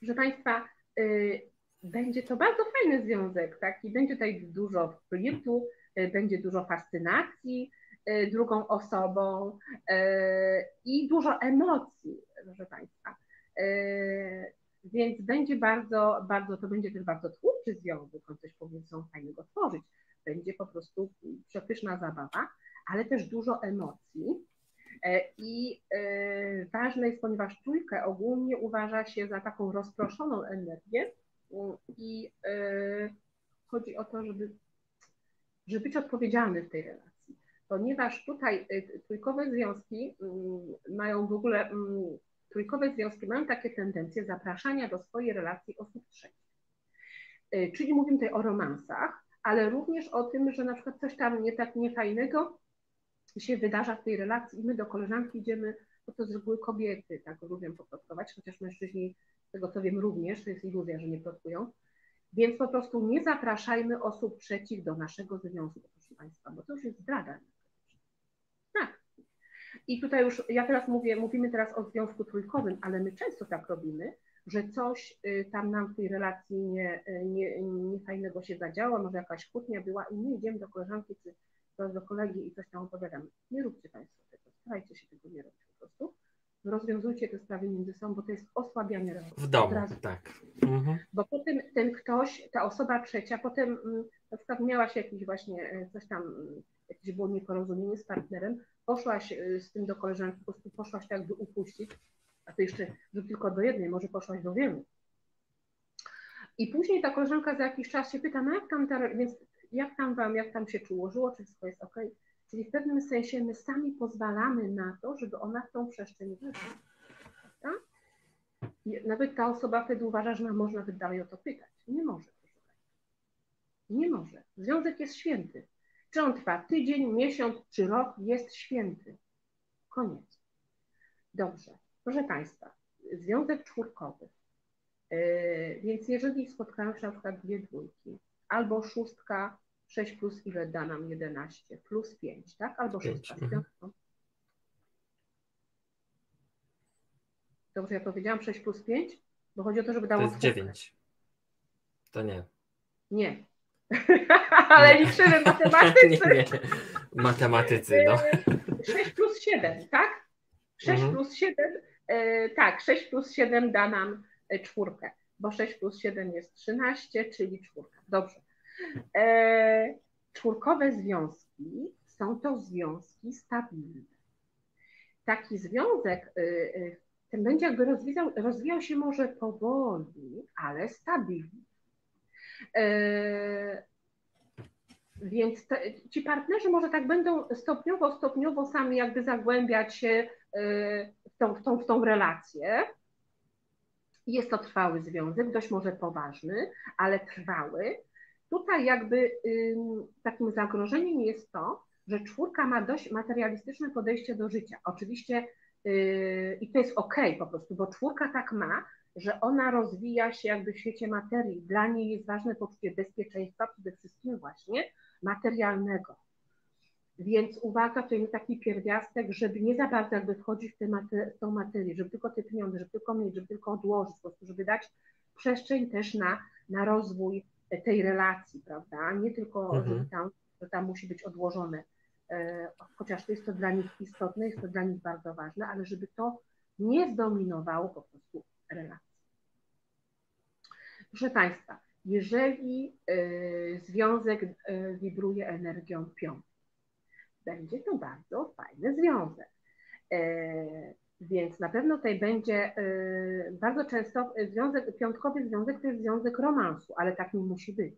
Proszę Państwa, y, będzie to bardzo fajny związek, tak? I będzie tutaj dużo flirtu, y, będzie dużo fascynacji y, drugą osobą i dużo emocji, proszę Państwa. Więc będzie bardzo, bardzo, to będzie też bardzo twórczy związek, on coś powiedzą fajnego tworzyć. Będzie po prostu przepyszna zabawa, ale też dużo emocji I e, ważne jest, ponieważ trójkę ogólnie uważa się za taką rozproszoną energię i e, chodzi o to, żeby, żeby być odpowiedzialny w tej relacji. Ponieważ tutaj trójkowe związki mm, mają w ogóle, mm, trójkowe związki mają takie tendencje zapraszania do swojej relacji osób trzecich. Czyli mówimy tutaj o romansach, ale również o tym, że na przykład coś tam nie tak niefajnego się wydarza w tej relacji i my do koleżanki idziemy, bo to z reguły kobiety tak lubią poplotkować, chociaż mężczyźni, z tego co wiem również, to jest iluzja, że nie plotkują. Więc po prostu nie zapraszajmy osób trzecich do naszego związku, proszę Państwa, bo to już jest zdrada. Tak. I tutaj już, ja teraz mówię, mówimy teraz o związku trójkowym, ale my często tak robimy, że coś y, tam nam w tej relacji nie, y, nie, nie fajnego się zadziało, może jakaś kłótnia była i my idziemy do koleżanki czy do kolegi i coś tam opowiadam. Nie róbcie Państwo tego, starajcie się tego nie robić po prostu. Rozwiązujcie te sprawy między sobą, bo to jest osłabianie relacji. W domu, tak. Mhm. Bo potem ten ktoś, ta osoba trzecia, potem mm, na przykład miałaś jakiś właśnie e, coś tam, mm, jakieś było nieporozumienie z partnerem, poszłaś e, z tym do koleżanki, po prostu poszłaś tak, by upuścić, a ty jeszcze, że tylko do jednej, może poszłaś do wielu. I później ta koleżanka za jakiś czas się pyta, no jak tam ta, więc jak tam wam, jak tam się ułożyło, czy wszystko jest ok. Czyli w pewnym sensie my sami pozwalamy na to, żeby ona w tą przestrzeń weszła. Tak? I nawet ta osoba wtedy uważa, że można nawet dalej o to pytać. Nie może. Nie może. Związek jest święty. Czy on trwa tydzień, miesiąc czy rok, jest święty. Koniec. Dobrze. Proszę Państwa, związek czwórkowy. Yy, więc jeżeli spotkają się na przykład dwie dwójki, albo szóstka, 6 plus ile da nam 11? Plus 5, tak? Albo 6. Mhm. Dobrze, ja powiedziałam 6 plus 5? Bo chodzi o to, żeby dało To jest 9. To nie. Nie. [laughs] Ale nie. liczymy [laughs] matematycy. nie, nie. Matematycy, no. 6 plus 7, tak? 6 mhm. plus 7, e, tak, 6 plus 7 da nam e, czwórkę bo 6 plus 7 jest 13, czyli czwórka. Dobrze. E, czwórkowe związki są to związki stabilne. Taki związek y, y, ten będzie jakby rozwijał, rozwijał się może powoli, ale stabilnie. E, więc te, ci partnerzy może tak będą stopniowo, stopniowo sami jakby zagłębiać się y, w tą, w tą, w tą relację. Jest to trwały związek, dość może poważny, ale trwały. Tutaj jakby takim zagrożeniem jest to, że czwórka ma dość materialistyczne podejście do życia. Oczywiście yy, i to jest ok po prostu, bo czwórka tak ma, że ona rozwija się jakby w świecie materii. Dla niej jest ważne poczucie bezpieczeństwa, przede wszystkim właśnie materialnego. Więc uwaga, to jest taki pierwiastek, żeby nie za bardzo jakby wchodzić w, tę mater- tą materię, żeby tylko te pieniądze, żeby tylko mieć, żeby tylko odłożyć, po prostu, żeby dać przestrzeń też na, na rozwój tej relacji, prawda? Nie tylko, mhm. żeby tam, że tam musi być odłożone, e, chociaż to jest to dla nich istotne, jest to dla nich bardzo ważne, ale żeby to nie zdominowało po prostu relacji. Proszę Państwa, jeżeli y, związek y, wibruje energią piątą, będzie to bardzo fajny związek. Y, więc na pewno tutaj będzie bardzo często związek, piątkowy związek to jest związek romansu, ale tak nie musi być,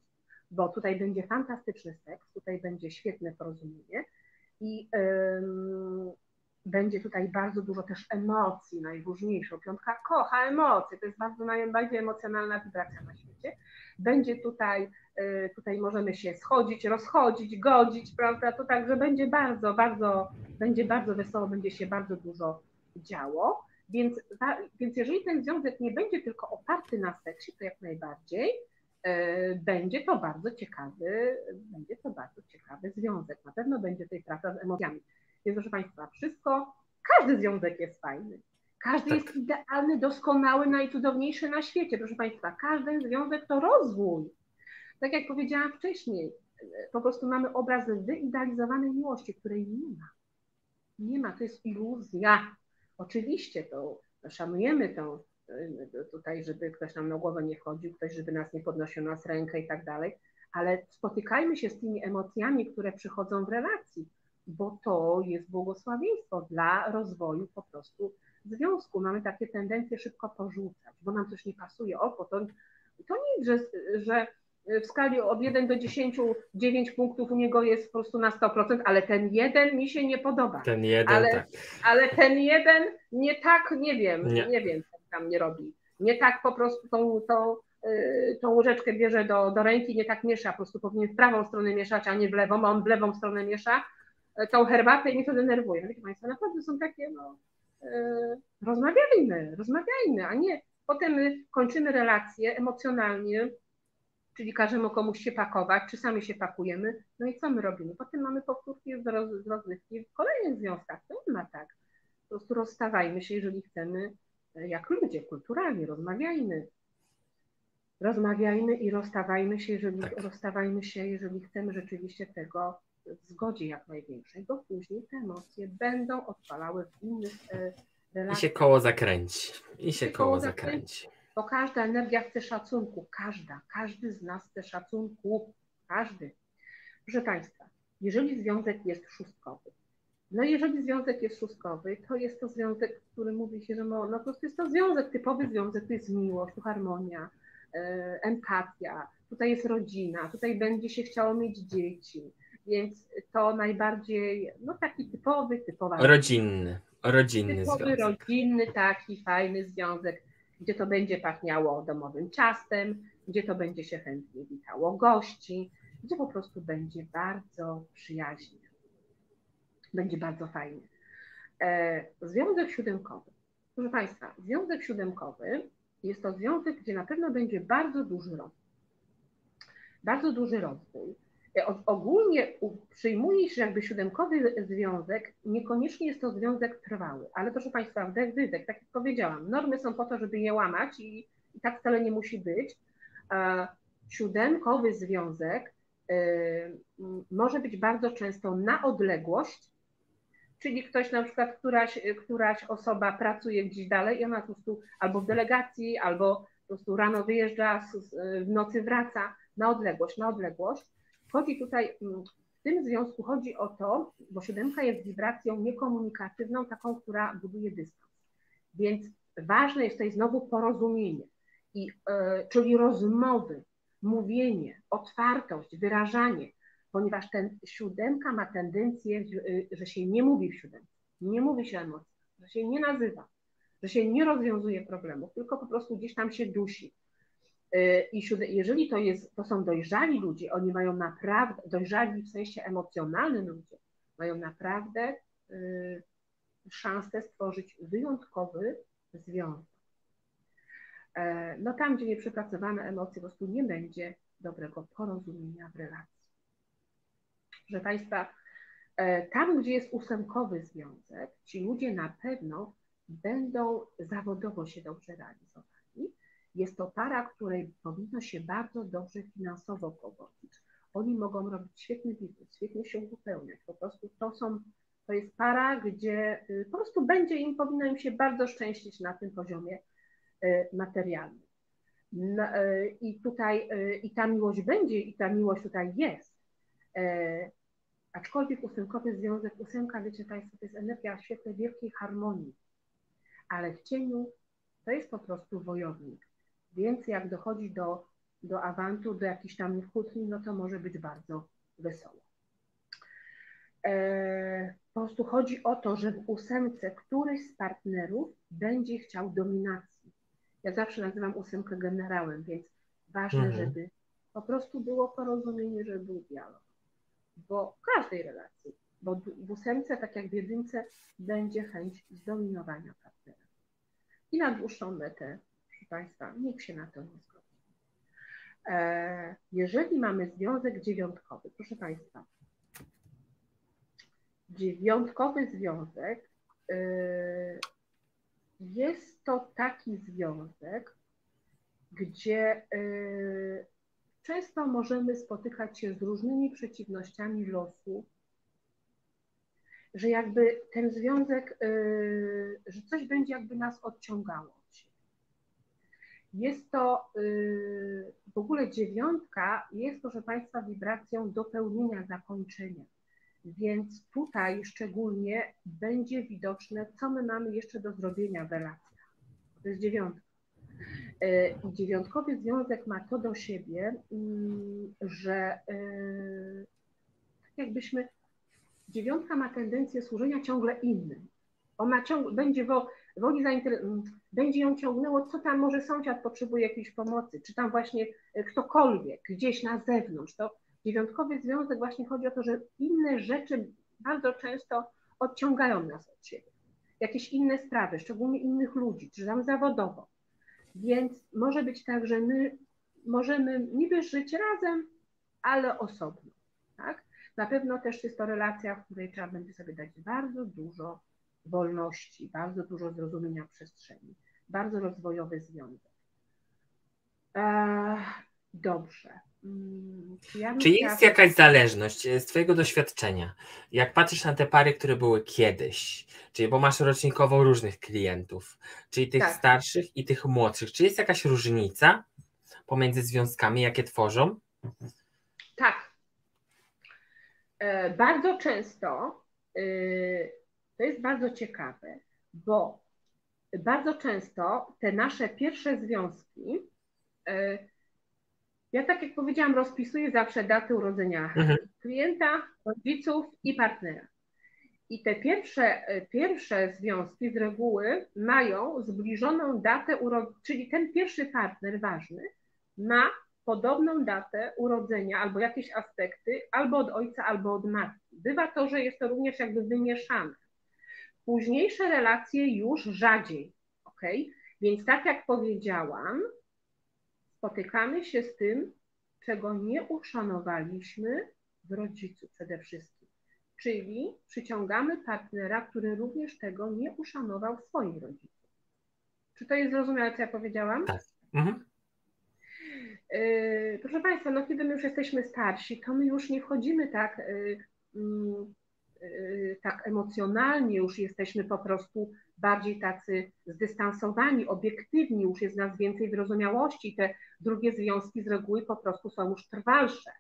bo tutaj będzie fantastyczny seks, tutaj będzie świetne porozumienie i będzie tutaj bardzo dużo też emocji, najróżniejszą. Piątka kocha emocje, to jest bardzo najbardziej emocjonalna wibracja na świecie. Będzie tutaj, y, tutaj możemy się schodzić, rozchodzić, godzić, prawda? To także będzie bardzo, bardzo, będzie bardzo wesoło, będzie się bardzo dużo działo. Więc, więc jeżeli ten związek nie będzie tylko oparty na seksie, to jak najbardziej y, będzie to bardzo ciekawy, będzie to bardzo ciekawy związek. Na pewno będzie tutaj praca z emocjami. Więc proszę Państwa, wszystko, każdy związek jest fajny. Każdy tak. jest idealny, doskonały, najcudowniejszy na świecie. Proszę Państwa, każdy związek to rozwój. Tak jak powiedziałam wcześniej, po prostu mamy obraz wyidealizowanej miłości, której nie ma. Nie ma, to jest iluzja. Oczywiście to szanujemy to tutaj, żeby ktoś nam na głowę nie wchodził, ktoś, żeby nas nie podnosił nas rękę i tak dalej, ale spotykajmy się z tymi emocjami, które przychodzą w relacji bo to jest błogosławieństwo dla rozwoju po prostu związku. Mamy takie tendencje szybko porzucać, bo nam coś nie pasuje. O, to, to nic, że, że w skali od 1 do 10, 9 punktów u niego jest po prostu na 100%, ale ten jeden mi się nie podoba. Ten jeden, ale, tak. ale ten jeden nie tak, nie wiem, nie, nie wiem, co tam nie robi. Nie tak po prostu tą, tą, y, tą łyżeczkę bierze do, do ręki, nie tak miesza, po prostu powinien w prawą stronę mieszać, a nie w lewą, a on w lewą stronę miesza, tą herbatę i mnie to denerwuje. No wiecie Państwo, naprawdę są takie, no, rozmawiajmy, rozmawiajmy, a nie potem kończymy relacje emocjonalnie, czyli każemy komuś się pakować, czy sami się pakujemy, no i co my robimy? Potem mamy powtórki z, roz, z rozrywki w kolejnych związkach, to nie ma tak. Po prostu rozstawajmy się, jeżeli chcemy, e, jak ludzie, kulturalnie, rozmawiajmy. Rozmawiajmy i rozstawajmy się, jeżeli, tak. rozstawajmy się, jeżeli chcemy rzeczywiście tego w zgodzie jak największej, bo później te emocje będą odpalały w innych relacjach. I się koło zakręci. I się koło zakręci. Bo każda energia chce szacunku. Każda. Każdy z nas chce szacunku. Każdy. Proszę Państwa, jeżeli związek jest szóstkowy, no jeżeli związek jest szóstkowy, to jest to związek, który mówi się, że no, no po prostu jest to związek, typowy związek, to jest miłość, to harmonia, e, empatia, tutaj jest rodzina, tutaj będzie się chciało mieć dzieci, więc to najbardziej, no taki typowy, typowa. Rodzinny, rodzinny typowy, związek. rodzinny, taki fajny związek, gdzie to będzie pachniało domowym ciastem, gdzie to będzie się chętnie witało gości, gdzie po prostu będzie bardzo przyjaźnie. Będzie bardzo fajnie. E, związek siódemkowy. Proszę Państwa, związek siódemkowy jest to związek, gdzie na pewno będzie bardzo duży rozwój. Bardzo duży rozwój ogólnie przyjmuje się jakby siódemkowy związek, niekoniecznie jest to związek trwały, ale proszę Państwa, wdech, wydech, tak jak powiedziałam, normy są po to, żeby je łamać i, i tak wcale nie musi być. Siódemkowy związek y, może być bardzo często na odległość, czyli ktoś na przykład, któraś, któraś osoba pracuje gdzieś dalej i ona po prostu albo w delegacji, albo po prostu rano wyjeżdża, w nocy wraca na odległość, na odległość Chodzi tutaj, mm, w tym związku chodzi o to, bo siódemka jest wibracją niekomunikatywną, taką, która buduje dystans. Więc ważne jest tutaj znowu porozumienie, i, yy, czyli rozmowy, mówienie, otwartość, wyrażanie, ponieważ ten siódemka ma tendencję, że się nie mówi w siódemce, nie mówi się emocji, że się nie nazywa, że się nie rozwiązuje problemów, tylko po prostu gdzieś tam się dusi. I jeżeli to, jest, to są dojrzali ludzie, oni mają naprawdę, dojrzali w sensie emocjonalnym ludzie, mają naprawdę y, szansę stworzyć wyjątkowy związek. E, no tam, gdzie nieprzepracowane emocje, po prostu nie będzie dobrego porozumienia w relacji. Proszę Państwa, E, tam, gdzie jest ósemkowy związek, ci ludzie na pewno będą zawodowo się dobrze realizowali. Jest to para, której powinno się bardzo dobrze finansowo pogodzić. Oni mogą robić świetny biznes, świetnie się uzupełniać. Po prostu to są, to jest para, gdzie y, po prostu będzie im, powinno im się bardzo szczęścić na tym poziomie y, materialnym. Y, I tutaj, i ta miłość będzie, i ta miłość tutaj jest. E, aczkolwiek ósemkowy związek, ósemka, wiecie Państwo, to jest energia świetle wielkiej harmonii, ale w cieniu to jest po prostu wojownik. Więc jak dochodzi do, do awantu, do jakichś tam kłótni, no to może być bardzo wesoło. E, po prostu chodzi o to, że w ósemce któryś z partnerów będzie chciał dominacji. Ja zawsze nazywam ósemkę generałem, więc ważne, mhm. żeby po prostu było porozumienie, żeby był dialog bo w każdej relacji, bo w ósemce, tak jak w jedynce, będzie chęć zdominowania partnera. I na dłuższą metę, Państwa, nikt się na to nie zgodzi. E, jeżeli mamy związek dziewiątkowy, proszę Państwa, dziewiątkowy związek e, jest to taki związek, gdzie e, Często możemy spotykać się z różnymi przeciwnościami losu, że jakby ten związek, że coś będzie jakby nas odciągało. Jest to yy, w ogóle dziewiątka, jest proszę Państwa wibracją dopełnienia zakończenia. Więc tutaj szczególnie będzie widoczne, co my mamy jeszcze do zrobienia w relacjach. To jest dziewiątka. E, dziewiątkowy związek ma to do siebie, mm, że e, tak jakbyśmy, dziewiątka ma tendencję służenia ciągle innym. Ona ciągle będzie wo, woli będzie ją ciągnęło, co tam może sąsiad potrzebuje jakiejś pomocy, czy tam właśnie e, ktokolwiek gdzieś na zewnątrz. To dziewiątkowy związek właśnie chodzi o to, że inne rzeczy bardzo często odciągają nas od siebie. Jakieś inne sprawy, szczególnie innych ludzi, czy tam zawodowo. Więc może być tak, że my możemy niby żyć razem, ale osobno. Tak? Na pewno też jest to relacja, w której trzeba będzie sobie dać bardzo dużo wolności, bardzo dużo zrozumienia przestrzeni, bardzo rozwojowy związek. Eee, dobrze. Mm, ja Czy jest jakaś zależność e, z Twojego doświadczenia? Jak patrzysz na te pary, które były kiedyś, czyli bo masz rocznikowo różnych klientów, czyli tych tak. starszych i tych młodszych, czy jest jakaś różnica pomiędzy związkami, jakie tworzą? Tak. E, bardzo często e, to jest bardzo ciekawe, bo bardzo często te nasze pierwsze związki ja tak jak powiedziałam, rozpisuję zawsze daty urodzenia mhm. klienta, rodziców i partnera. I te pierwsze, pierwsze związki z reguły mają zbliżoną datę urodzenia, czyli ten pierwszy partner ważny ma podobną datę urodzenia albo jakieś aspekty albo od ojca, albo od matki. Bywa to, że jest to również jakby wymieszane. Późniejsze relacje już rzadziej, ok? Więc tak jak powiedziałam, spotykamy się z tym, czego nie uszanowaliśmy w rodzicu przede wszystkim. Czyli przyciągamy partnera, który również tego nie uszanował w swoim rodzicu. Czy to jest zrozumiałe, co ja powiedziałam? Tak. Mhm. Yy, proszę Państwa, no kiedy my już jesteśmy starsi, to my już nie wchodzimy tak, yy, yy, tak emocjonalnie, już jesteśmy po prostu bardziej tacy zdystansowani, obiektywni, już jest nas więcej wyrozumiałości. Te drugie związki z reguły po prostu są już trwalsze.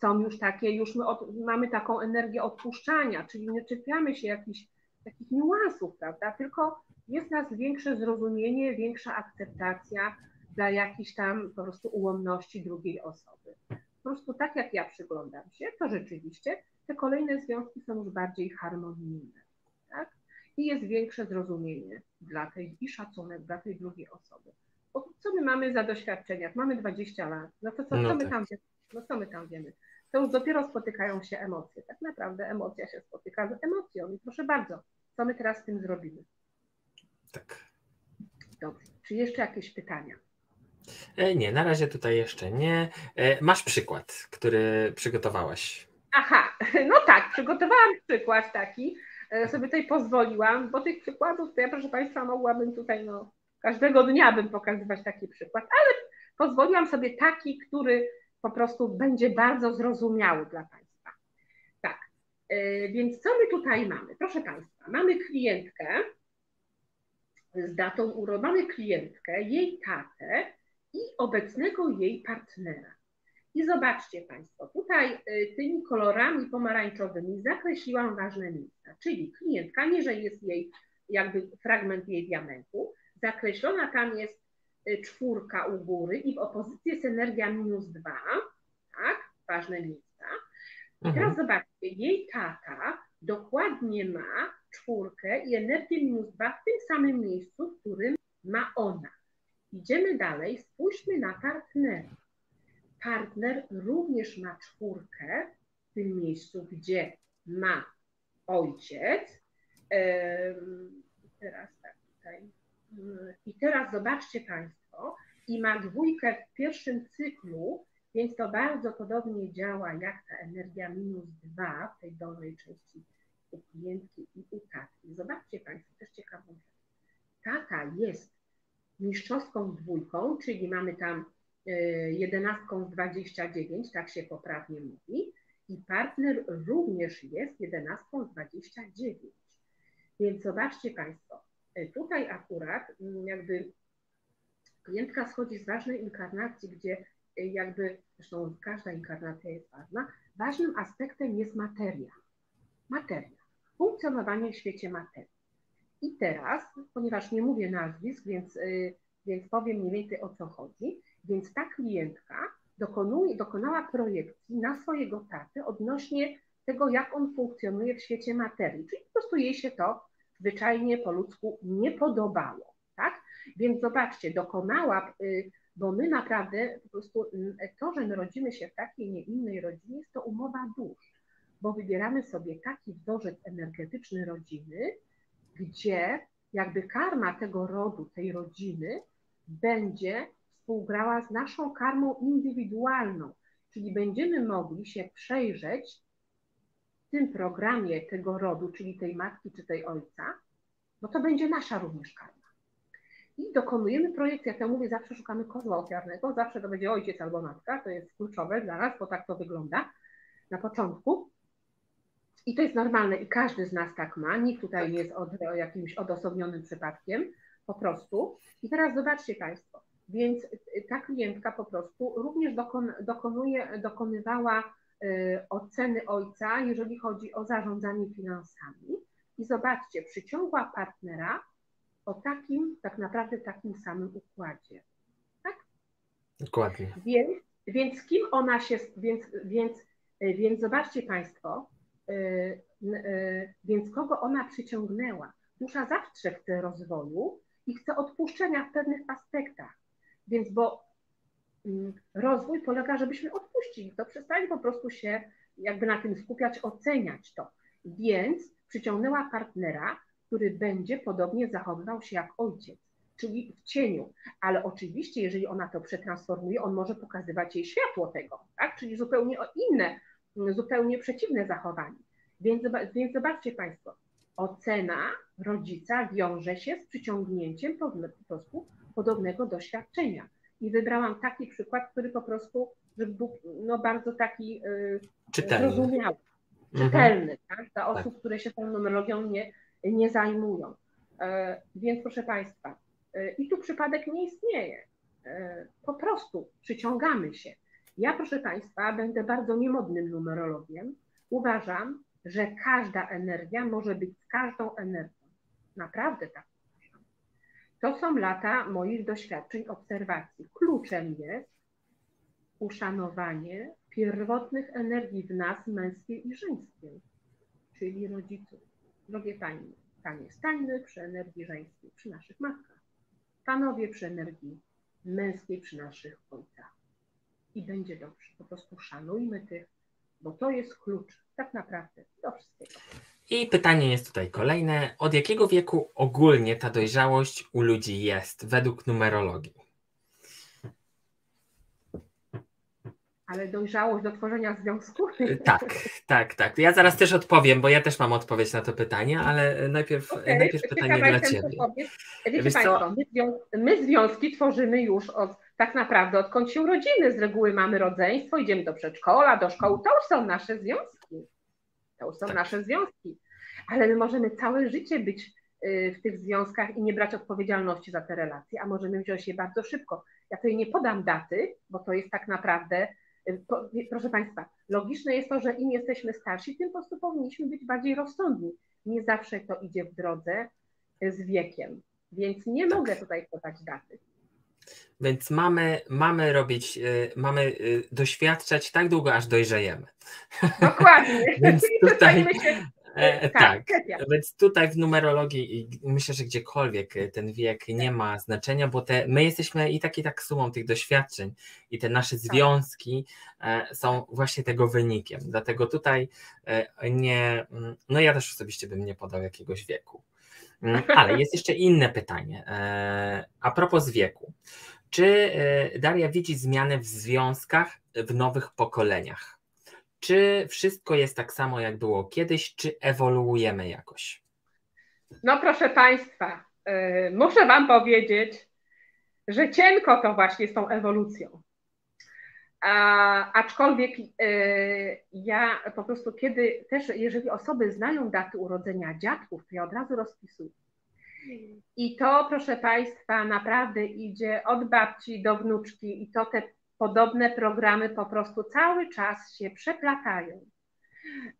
Są już takie, już my od, mamy taką energię odpuszczania, czyli nie czepiamy się jakichś takich niuansów, prawda? Tylko jest nas większe zrozumienie, większa akceptacja dla jakiejś tam po prostu ułomności drugiej osoby. Po prostu tak jak ja przyglądam się, to rzeczywiście te kolejne związki są już bardziej harmonijne. Tak? i jest większe zrozumienie dla tej i szacunek dla tej drugiej osoby. Bo co my mamy za doświadczenia? Mamy 20 lat, no to co, no co my tak. tam wiemy? No co my tam wiemy? To już dopiero spotykają się emocje. Tak naprawdę emocja się spotyka z emocją i proszę bardzo, co my teraz z tym zrobimy? Tak. Dobrze. Czy jeszcze jakieś pytania? E, nie, na razie tutaj jeszcze nie. E, masz przykład, który przygotowałaś. Aha, [laughs] no tak, przygotowałam przykład taki, e, sobie tutaj pozwoliłam, bo tych przykładów to ja, proszę Państwa, mogłabym tutaj, no, każdego dnia bym pokazywać taki przykład, ale pozwoliłam sobie taki, który po prostu będzie bardzo zrozumiały dla Państwa. Tak, więc co my tutaj mamy? Proszę Państwa, mamy klientkę z datą urodzenia, mamy klientkę, jej tatę i obecnego jej partnera. I zobaczcie Państwo, tutaj y, tymi kolorami pomarańczowymi zakreśliłam ważne miejsca, czyli klientka, nie że jest jej jakby fragment jej diamentu, zakreślona tam jest y, czwórka u góry i w opozycji jest energia minus dwa, tak, ważne miejsca. I mhm. teraz zobaczcie, jej tata dokładnie ma czwórkę i energię minus dwa w tym samym miejscu, w którym ma ona. Idziemy dalej, spójrzmy na partnera partner również ma czwórkę w tym miejscu, gdzie ma ojciec. Teraz tak tutaj. I teraz zobaczcie Państwo, i ma dwójkę w pierwszym cyklu, więc to bardzo podobnie działa jak ta energia minus dwa w tej dolnej części u klientki i u taty. Zobaczcie Państwo, też ciekawą rzecz. Tata jest mistrzowską dwójką, czyli mamy tam Y, jedenastką z 29, tak się poprawnie mówi, i partner również jest jedenastką z 29. Więc zobaczcie Państwo, y, tutaj akurat mm, jakby klientka schodzi z ważnej inkarnacji, gdzie y, jakby, zresztą każda inkarnacja jest ważna, ważnym aspektem jest materia. Materia, funkcjonowanie w świecie materii. I teraz, ponieważ nie mówię nazwisk, więc, więc powiem mniej więcej o co chodzi, więc ta klientka dokonuje, dokonała projekcji na swojego taty odnośnie tego, jak on funkcjonuje w świecie materii. Czyli po prostu jej się to zwyczajnie po ludzku nie podobało. Tak? Więc zobaczcie, dokonała, y, bo my naprawdę po prostu mm, to, że narodzimy się w takiej, nie innej rodzinie, jest to umowa dusz, bo wybieramy sobie taki wzorzec energetyczny rodziny, gdzie jakby karma tego rodu, tej rodziny będzie współgrała z naszą karmą indywidualną, czyli będziemy mogli się przejrzeć w tym programie tego rodu, czyli tej matki czy tej ojca, bo to będzie nasza również karma. I dokonujemy projekcji, jak ja mówię, zawsze szukamy kozła ofiarnego, zawsze to będzie ojciec albo matka, to jest kluczowe dla nas, bo tak to wygląda na początku. I to jest normalne i każdy z nas tak ma, nikt tutaj nie jest od, jakimś odosobnionym przypadkiem, po prostu. I teraz zobaczcie Państwo, więc ta klientka po prostu również dokon, dokonuje, dokonywała y, oceny ojca, jeżeli chodzi o zarządzanie finansami. I zobaczcie, przyciągła partnera o takim, tak naprawdę takim samym układzie. Tak? Dokładnie. Więc, więc kim ona się, więc, więc, y, więc zobaczcie Państwo, y, więc kogo ona przyciągnęła. Dusza zawsze chce rozwoju i chce odpuszczenia w pewnych aspektach. Więc bo mm, rozwój polega, żebyśmy odpuścili to, przestali po prostu się jakby na tym skupiać, oceniać to. Więc przyciągnęła partnera, który będzie podobnie zachowywał się jak ojciec, czyli w cieniu. Ale oczywiście, jeżeli ona to przetransformuje, on może pokazywać jej światło tego, tak? czyli zupełnie inne, zupełnie przeciwne zachowanie. Więc, więc zobaczcie Państwo, ocena rodzica wiąże się z przyciągnięciem po prostu podobnego doświadczenia. I wybrałam taki przykład, który po prostu żeby był no, bardzo taki y, czytelny. zrozumiały, mhm. czytelny tak? dla tak. osób, tak. które się tą numerologią nie, nie zajmują. E, więc proszę Państwa, e, i tu przypadek nie istnieje. E, po prostu przyciągamy się. Ja, proszę Państwa, będę bardzo niemodnym numerologiem. Uważam, że każda energia może być z każdą energią. Naprawdę tak to są lata moich doświadczeń, obserwacji. Kluczem jest uszanowanie pierwotnych energii w nas, męskiej i żeńskiej, czyli rodziców. Drogie Panie, Panie, stańmy przy energii żeńskiej, przy naszych matkach. Panowie przy energii męskiej, przy naszych ojcach. I będzie dobrze. Po prostu szanujmy tych, bo to jest klucz tak naprawdę do wszystkiego. I pytanie jest tutaj kolejne. Od jakiego wieku ogólnie ta dojrzałość u ludzi jest według numerologii? Ale dojrzałość do tworzenia związku? [laughs] Tak, tak, tak. Ja zaraz też odpowiem, bo ja też mam odpowiedź na to pytanie, ale najpierw, okay. najpierw pytanie dla Ciebie. Wiecie Wiesz Państwo, my, my związki tworzymy już od tak naprawdę odkąd się urodzimy. Z reguły mamy rodzeństwo, idziemy do przedszkola, do szkoły. To już są nasze związki. To już są tak. nasze związki. Ale my możemy całe życie być y, w tych związkach i nie brać odpowiedzialności za te relacje, a możemy wziąć je bardzo szybko. Ja tutaj nie podam daty, bo to jest tak naprawdę, y, proszę Państwa, logiczne jest to, że im jesteśmy starsi, tym po prostu powinniśmy być bardziej rozsądni. Nie zawsze to idzie w drodze y, z wiekiem, więc nie tak. mogę tutaj podać daty. Więc mamy, mamy robić, mamy doświadczać tak długo, aż dojrzejemy. Dokładnie. [laughs] Więc tutaj, E, tak, tak. więc tutaj w numerologii myślę, że gdziekolwiek e, ten wiek nie ma znaczenia, bo te, my jesteśmy i tak i tak sumą tych doświadczeń i te nasze tak. związki e, są właśnie tego wynikiem. Dlatego tutaj e, nie, mm, no ja też osobiście bym nie podał jakiegoś wieku. Mm, ale jest jeszcze inne pytanie. E, a propos wieku. Czy e, Daria widzi zmiany w związkach w nowych pokoleniach? Czy wszystko jest tak samo, jak było kiedyś, czy ewoluujemy jakoś? No proszę Państwa, yy, muszę Wam powiedzieć, że cienko to właśnie z tą ewolucją. A, aczkolwiek yy, ja po prostu kiedy też, jeżeli osoby znają daty urodzenia dziadków, to ja od razu rozpisuję. I to, proszę Państwa, naprawdę idzie od babci do wnuczki i to te podobne programy po prostu cały czas się przeplatają.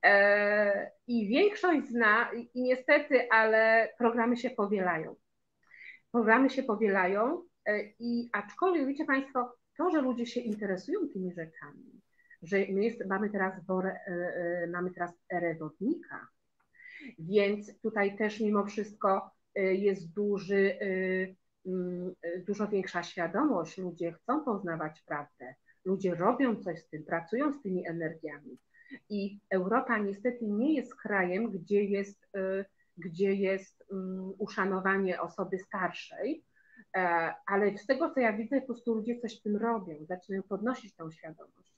E, I większość zna, i niestety, ale programy się powielają. Programy się powielają, e, i aczkolwiek wiecie Państwo, to, że ludzie się interesują tymi rzeczami, że my jest, mamy, teraz borę, e, mamy teraz erę wodnika, więc tutaj też mimo wszystko jest duży Mm, dużo większa świadomość, ludzie chcą poznawać prawdę, ludzie robią coś z tym, pracują z tymi energiami. I Europa niestety nie jest krajem, gdzie jest, gdzie jest mm, uszanowanie osoby starszej, e, ale z tego, co ja widzę, po prostu ludzie coś z tym robią, zaczynają podnosić tą świadomość.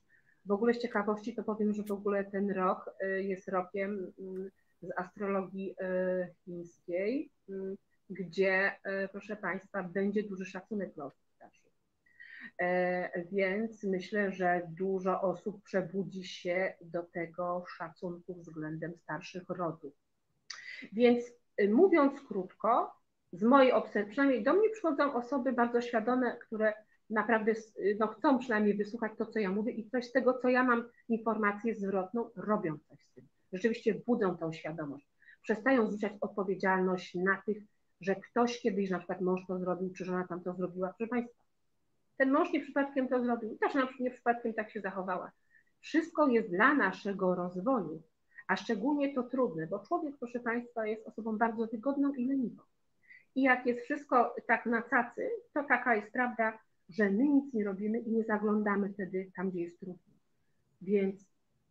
W ogóle z ciekawości to powiem, że w ogóle ten rok y, jest rokiem mm, z astrologii y, chińskiej, gdzie, e, proszę Państwa, będzie duży szacunek dla osób starszych. E, więc myślę, że dużo osób przebudzi się do tego szacunku względem starszych rodów. Więc e, mówiąc krótko, z mojej obserwacji, przynajmniej do mnie przychodzą osoby bardzo świadome, które naprawdę no, chcą przynajmniej wysłuchać to, co ja mówię i coś z tego, co ja mam informację zwrotną, robią coś z tym. Rzeczywiście budzą tą świadomość. Przestają zrzucać odpowiedzialność na tych, że ktoś kiedyś, na przykład mąż to zrobił, czy żona tam to zrobiła. Proszę Państwa, ten mąż nie przypadkiem to zrobił, też na przykład nie przypadkiem tak się zachowała. Wszystko jest dla naszego rozwoju, a szczególnie to trudne, bo człowiek, proszę Państwa, jest osobą bardzo wygodną i leniwą. I jak jest wszystko tak na cacy, to taka jest prawda, że my nic nie robimy i nie zaglądamy wtedy tam, gdzie jest trudno. Więc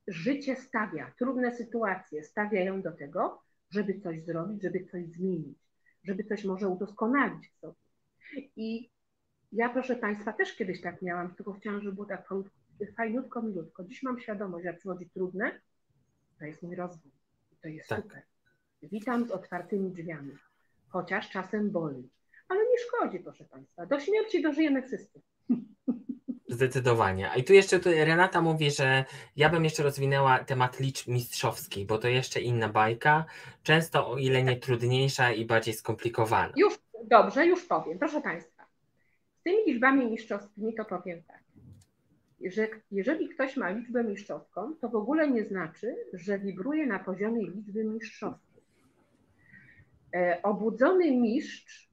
życie stawia, trudne sytuacje stawiają do tego, żeby coś zrobić, żeby coś zmienić żeby coś może udoskonalić w sobie. I ja, proszę Państwa, też kiedyś tak miałam, tylko chciałam, żeby było tak fajniutko, milutko. Dziś mam świadomość, jak przychodzi trudne, to jest mój rozwój. I to jest tak. super. Witam z otwartymi drzwiami, chociaż czasem boli. Ale nie szkodzi, proszę Państwa. Do śmierci dożyjemy wszyscy. Zdecydowanie. I tu jeszcze Renata mówi, że ja bym jeszcze rozwinęła temat liczb mistrzowskich, bo to jeszcze inna bajka, często o ile nie trudniejsza i bardziej skomplikowana. Już, dobrze, już powiem. Proszę Państwa, z tymi liczbami mistrzowskimi to powiem tak, że jeżeli ktoś ma liczbę mistrzowską, to w ogóle nie znaczy, że wibruje na poziomie liczby mistrzowskiej. E, obudzony mistrz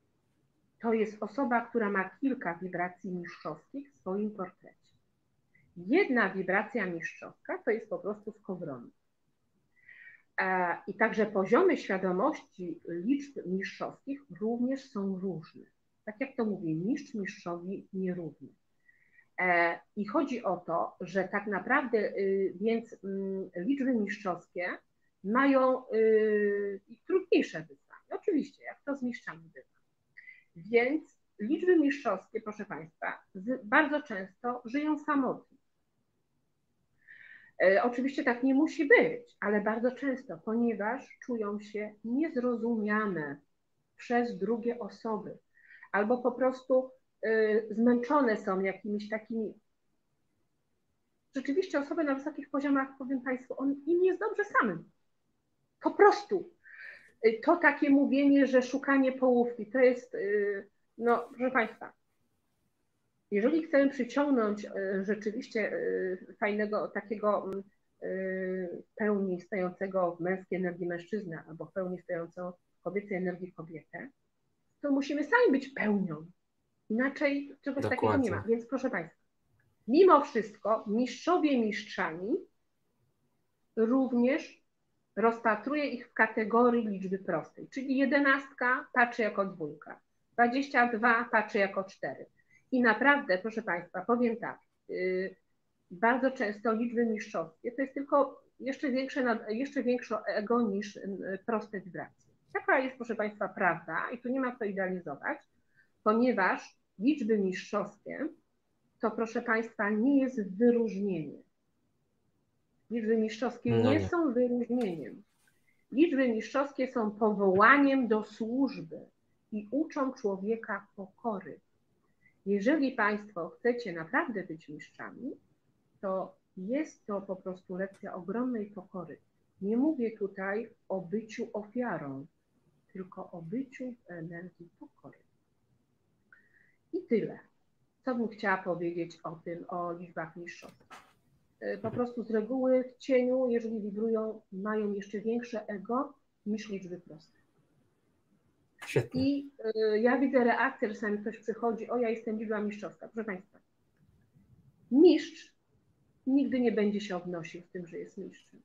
to jest osoba, która ma kilka wibracji mistrzowskich w swoim portrecie. Jedna wibracja mistrzowska to jest po prostu skowronek. I także poziomy świadomości liczb mistrzowskich również są różne. Tak jak to mówię, mistrz mistrzowi nierówny. E, I chodzi o to, że tak naprawdę y, więc mm, liczby mistrzowskie mają y, trudniejsze wyzwania. Oczywiście, jak to z mistrzami bywa. Więc liczby mistrzowskie, proszę Państwa, bardzo często żyją samotnie. E, oczywiście tak nie musi być, ale bardzo często, ponieważ czują się niezrozumiane przez drugie osoby, albo po prostu y, zmęczone są jakimiś takimi. Rzeczywiście osoby na wysokich poziomach, powiem Państwu, on, im jest dobrze samym. Po prostu. Y, to takie mówienie, że szukanie połówki, to jest, y, no proszę Państwa, jeżeli chcemy przyciągnąć rzeczywiście fajnego, takiego mm, pełni stojącego w męskiej energii mężczyznę albo pełni stojącą w kobiecej energii kobietę, to musimy sami być pełnią. Inaczej czegoś Dokładnie. takiego nie ma. Więc proszę Państwa, mimo wszystko mistrzowie mistrzami również rozpatruję ich w kategorii liczby prostej, czyli jedenastka patrzy jako dwójka, 22 patrzy jako cztery. I naprawdę, proszę Państwa, powiem tak, yy, bardzo często liczby mistrzowskie to jest tylko jeszcze większe, jeszcze większe ego niż yy, proste wibracje. Taka jest, proszę Państwa, prawda i tu nie ma co idealizować, ponieważ liczby mistrzowskie to, proszę Państwa, nie jest wyróżnienie. Liczby mistrzowskie no nie, nie są wyróżnieniem. Liczby mistrzowskie są powołaniem do służby i uczą człowieka pokory. Jeżeli Państwo chcecie naprawdę być mistrzami, to jest to po prostu lekcja ogromnej pokory. Nie mówię tutaj o byciu ofiarą, tylko o byciu w energii pokory. I tyle. Co bym chciała powiedzieć o tym, o liczbach mistrzostw. E, po prostu z reguły w cieniu, jeżeli wibrują, mają jeszcze większe ego niż liczby proste. Świetnie. I y, ja widzę reakcję, czasami ktoś przychodzi, o ja jestem liczba mistrzowska. Proszę Państwa, mistrz nigdy nie będzie się obnosił w tym, że jest mistrzem.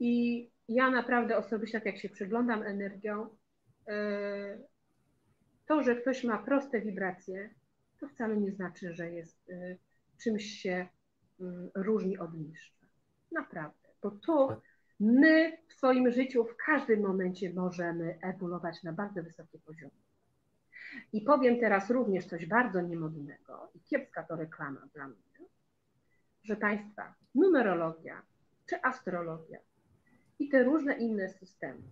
I ja naprawdę osobiście, tak jak się przyglądam energią, e, to, że ktoś ma proste wibracje, to wcale nie znaczy, że jest czymś się różni od mistrza. Naprawdę. Bo to my w swoim życiu w każdym momencie możemy ewoluować na bardzo wysokie poziomy. I powiem teraz również coś bardzo niemodnego i kiepska to reklama dla mnie, że Państwa, numerologia czy astrologia i te różne inne systemy.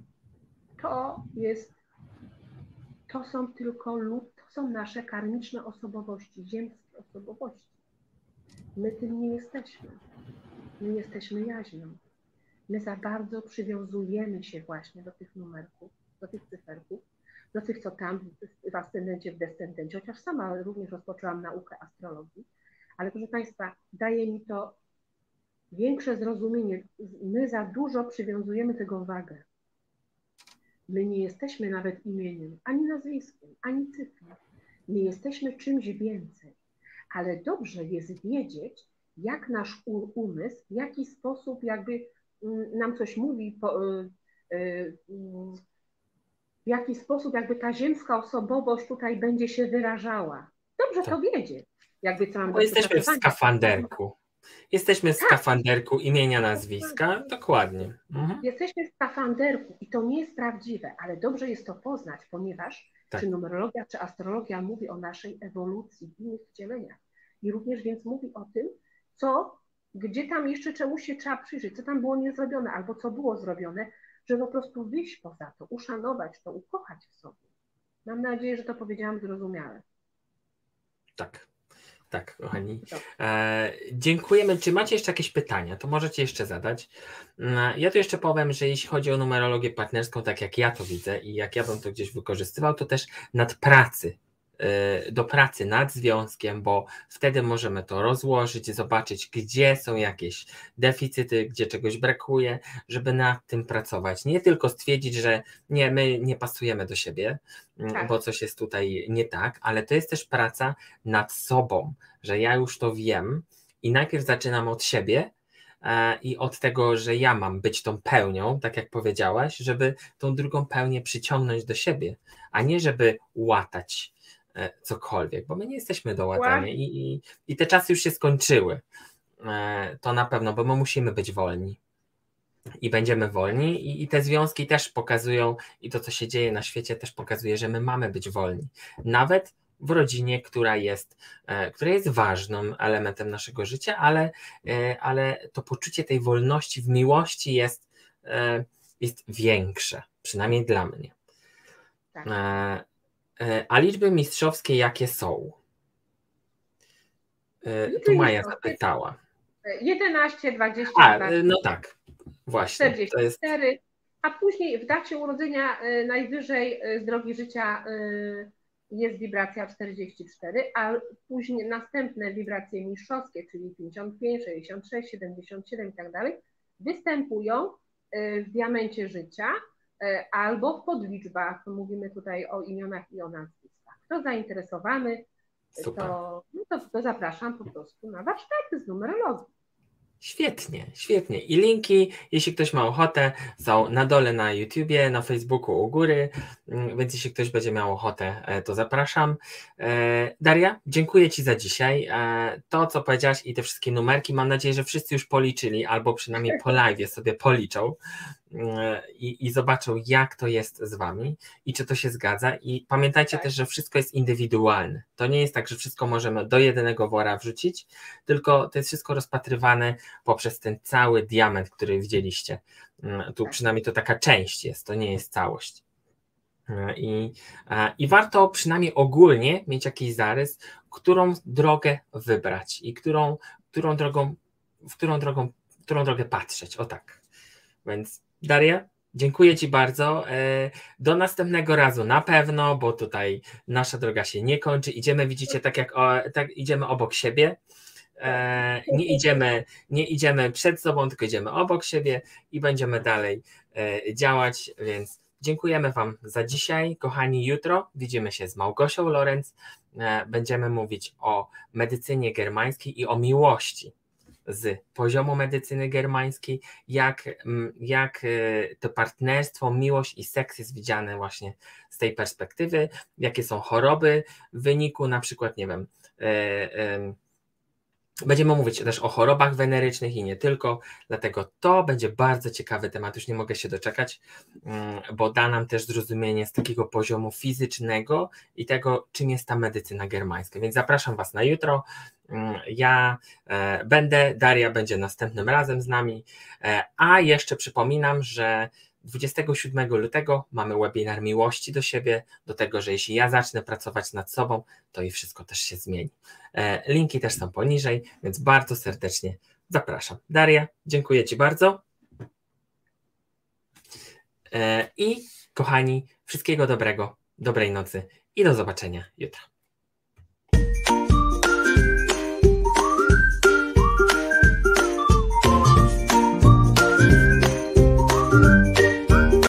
To jest, to są tylko lud, to są nasze karmiczne osobowości, ziemskie osobowości. My tym nie jesteśmy. My jesteśmy jaźnią. My za bardzo przywiązujemy się właśnie do tych numerków, do tych cyferków, do tych, co tam w ascendencie, w descendencie, chociaż sama również rozpoczęłam naukę astrologii, ale proszę Państwa, daje mi to większe zrozumienie. My za dużo przywiązujemy tego wagę. My nie jesteśmy nawet imieniem, ani nazwiskiem, ani cyfrą. Nie jesteśmy czymś więcej. Ale dobrze jest wiedzieć, jak nasz umysł, w jaki sposób jakby mm, nam coś mówi, y, y, w jaki sposób jakby ta ziemska osobowość tutaj będzie się wyrażała. Dobrze tak. to wiedzieć. Jakby co mam Bo jesteśmy w skafanderku. Jesteśmy w tak. skafanderku imienia, nazwiska, dokładnie. Mhm. Jesteśmy w skafanderku i to nie jest prawdziwe, ale dobrze jest to poznać, ponieważ tak. czy numerologia, czy astrologia mówi o naszej ewolucji w innych wcieleniach. I również więc mówi o tym, co, gdzie tam jeszcze czemuś się trzeba przyjrzeć, co tam było niezrobione, albo co było zrobione, żeby po prostu wyjść poza to, uszanować to, ukochać w sobie. Mam nadzieję, że to powiedziałam zrozumiale. Tak. Tak, kochani. E, dziękujemy. Czy macie jeszcze jakieś pytania? To możecie jeszcze zadać. E, ja tu jeszcze powiem, że jeśli chodzi o numerologię partnerską, tak jak ja to widzę i jak ja bym to gdzieś wykorzystywał, to też nad pracy do pracy nad związkiem, bo wtedy możemy to rozłożyć, zobaczyć, gdzie są jakieś deficyty, gdzie czegoś brakuje, żeby nad tym pracować. Nie tylko stwierdzić, że nie, my nie pasujemy do siebie, mm, tak. bo coś jest tutaj nie tak, ale to jest też praca nad sobą, że ja już to wiem i najpierw zaczynam od siebie, e, i od tego, że ja mam być tą pełnią, tak jak powiedziałaś, żeby tą drugą pełnię przyciągnąć do siebie, a nie żeby łatać cokolwiek, bo my nie jesteśmy doładani i, i, i te czasy już się skończyły. E, to na pewno, bo my musimy być wolni i będziemy wolni i, i, te związki też pokazują i to, co się dzieje na świecie też pokazuje, że my mamy być wolni. Nawet w rodzinie, która jest, która jest ważnym elementem naszego życia, ale, ale to poczucie tej wolności w miłości jest, jest większe, przynajmniej dla mnie. Tak. A liczby mistrzowskie jakie są? Tu Maja zapytała. 11, 20. A, no tak, właśnie. 44, jest... a później w dacie urodzenia y, najwyżej z drogi życia jest wibracja 44, a później następne wibracje mistrzowskie, czyli 55, 66, 77 i tak dalej, występują w diamencie życia albo w podliczbach. Mówimy tutaj o imionach i o nazwiskach. Kto zainteresowany, to, no to, to zapraszam po prostu na warsztaty z numerologii. Świetnie, świetnie. I linki, jeśli ktoś ma ochotę, są na dole na YouTubie, na Facebooku u góry, mm, więc jeśli ktoś będzie miał ochotę, e, to zapraszam. E, Daria, dziękuję Ci za dzisiaj. E, to, co powiedziałaś i te wszystkie numerki, mam nadzieję, że wszyscy już policzyli, albo przynajmniej po live sobie policzą i, i zobaczą, jak to jest z Wami i czy to się zgadza. I pamiętajcie tak. też, że wszystko jest indywidualne. To nie jest tak, że wszystko możemy do jednego wora wrzucić, tylko to jest wszystko rozpatrywane poprzez ten cały diament, który widzieliście. Mm, tu tak. przynajmniej to taka część jest, to nie jest całość. Mm, I, I warto przynajmniej ogólnie mieć jakiś zarys, którą drogę wybrać i którą, którą drogą, w którą drogą, którą drogę patrzeć. O tak. Więc Daria, dziękuję Ci bardzo. E, do następnego razu na pewno, bo tutaj nasza droga się nie kończy. Idziemy, widzicie, tak jak o, tak idziemy obok siebie. E, nie idziemy, nie idziemy przed sobą, tylko idziemy obok siebie i będziemy dalej e, działać, więc dziękujemy Wam za dzisiaj. Kochani, jutro widzimy się z Małgosią Lorenz. Będziemy mówić o medycynie germańskiej i o miłości z poziomu medycyny germańskiej, jak, mm, jak e, to partnerstwo, miłość i seks jest widziane właśnie z tej perspektywy, jakie są choroby w wyniku na przykład, nie wiem, e, Będziemy mówić też o chorobach wenerycznych i nie tylko, dlatego to będzie bardzo ciekawy temat, już nie mogę się doczekać, mm, bo da nam też zrozumienie z takiego poziomu fizycznego i tego, czym jest ta medycyna germańska. Więc zapraszam Was na jutro. Mm, ja e, będę, Daria będzie następnym razem z nami, e, a jeszcze przypominam, że 27 lutego mamy webinar miłości do siebie, do tego, że jeśli ja zacznę pracować nad sobą, to i wszystko też się zmieni. E, linki też są poniżej, więc bardzo serdecznie zapraszam. Daria, dziękuję Ci bardzo. I kochani, wszystkiego dobrego, dobrej nocy i do zobaczenia jutro.